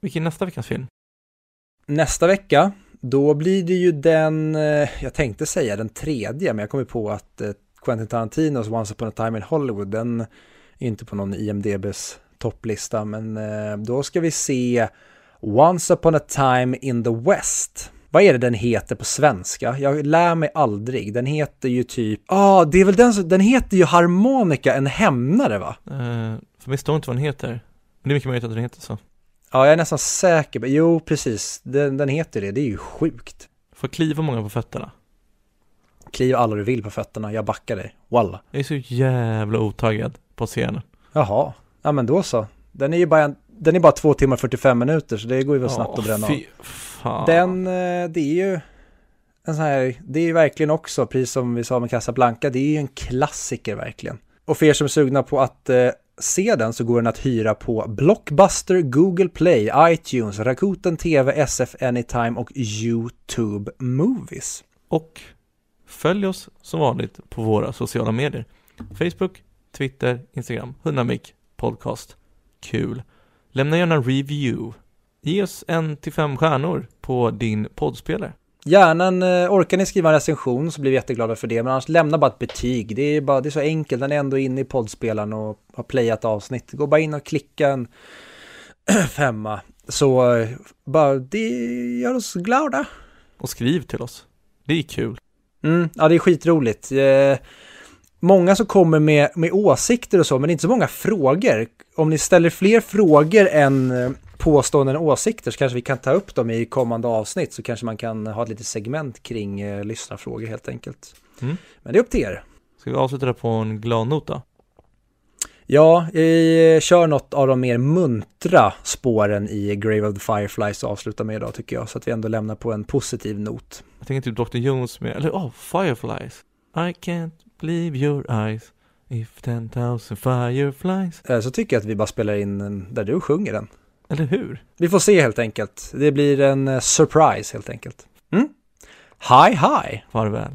Vilken nästa veckas film? Nästa vecka, då blir det ju den, eh, jag tänkte säga den tredje, men jag kommer på att eh, Quentin Tarantinos Once upon a time in Hollywood, den är inte på någon IMDBs topplista, men eh, då ska vi se Once upon a time in the West. Vad är det den heter på svenska? Jag lär mig aldrig. Den heter ju typ, ja ah, det är väl den som, den heter ju Harmonica, en hämnare va? Uh, för mig står inte vad den heter. Men det är mycket möjligt att den heter så. Ja, jag är nästan säker. Jo, precis. Den, den heter det. Det är ju sjukt. Får kliva många på fötterna. Kliv alla du vill på fötterna, jag backar dig. Walla. Jag är så jävla otaggad på scenen. Jaha. Ja men då så. Den är ju bara, en, den är bara två timmar 45 minuter så det går ju väl snabbt oh, att bränna fy fan. Den, eh, det är ju en sån här, det är ju verkligen också, precis som vi sa med Casablanca, det är ju en klassiker verkligen. Och för er som är sugna på att eh, se den så går den att hyra på Blockbuster, Google Play, iTunes, Rakuten TV, SF Anytime och YouTube Movies. Och Följ oss som vanligt på våra sociala medier. Facebook, Twitter, Instagram, Hundamik, Podcast. Kul. Lämna gärna en review. Ge oss en till fem stjärnor på din poddspelare. Gärna en, eh, orkar ni skriva en recension så blir vi jätteglada för det, men annars lämna bara ett betyg. Det är, bara, det är så enkelt, den är ändå inne i poddspelaren och har playat avsnitt. Gå bara in och klicka en [CLEARS THROAT] femma. Så eh, bara, det gör oss glada. Och skriv till oss. Det är kul. Mm, ja, det är skitroligt. Eh, många som kommer med, med åsikter och så, men inte så många frågor. Om ni ställer fler frågor än eh, påståenden och åsikter så kanske vi kan ta upp dem i kommande avsnitt så kanske man kan ha ett litet segment kring eh, lyssnarfrågor helt enkelt. Mm. Men det är upp till er. Ska vi avsluta det på en glad nota? Ja, vi kör något av de mer muntra spåren i Grave of the Fireflies och avsluta med idag tycker jag, så att vi ändå lämnar på en positiv not. Jag tänker typ Dr. Jones med, eller oh, Fireflies. I can't believe your eyes. If 10,000 fireflies. Eh, så tycker jag att vi bara spelar in där du sjunger den. Eller hur? Vi får se helt enkelt. Det blir en eh, surprise helt enkelt. Mm? Hi, hi! Farväl.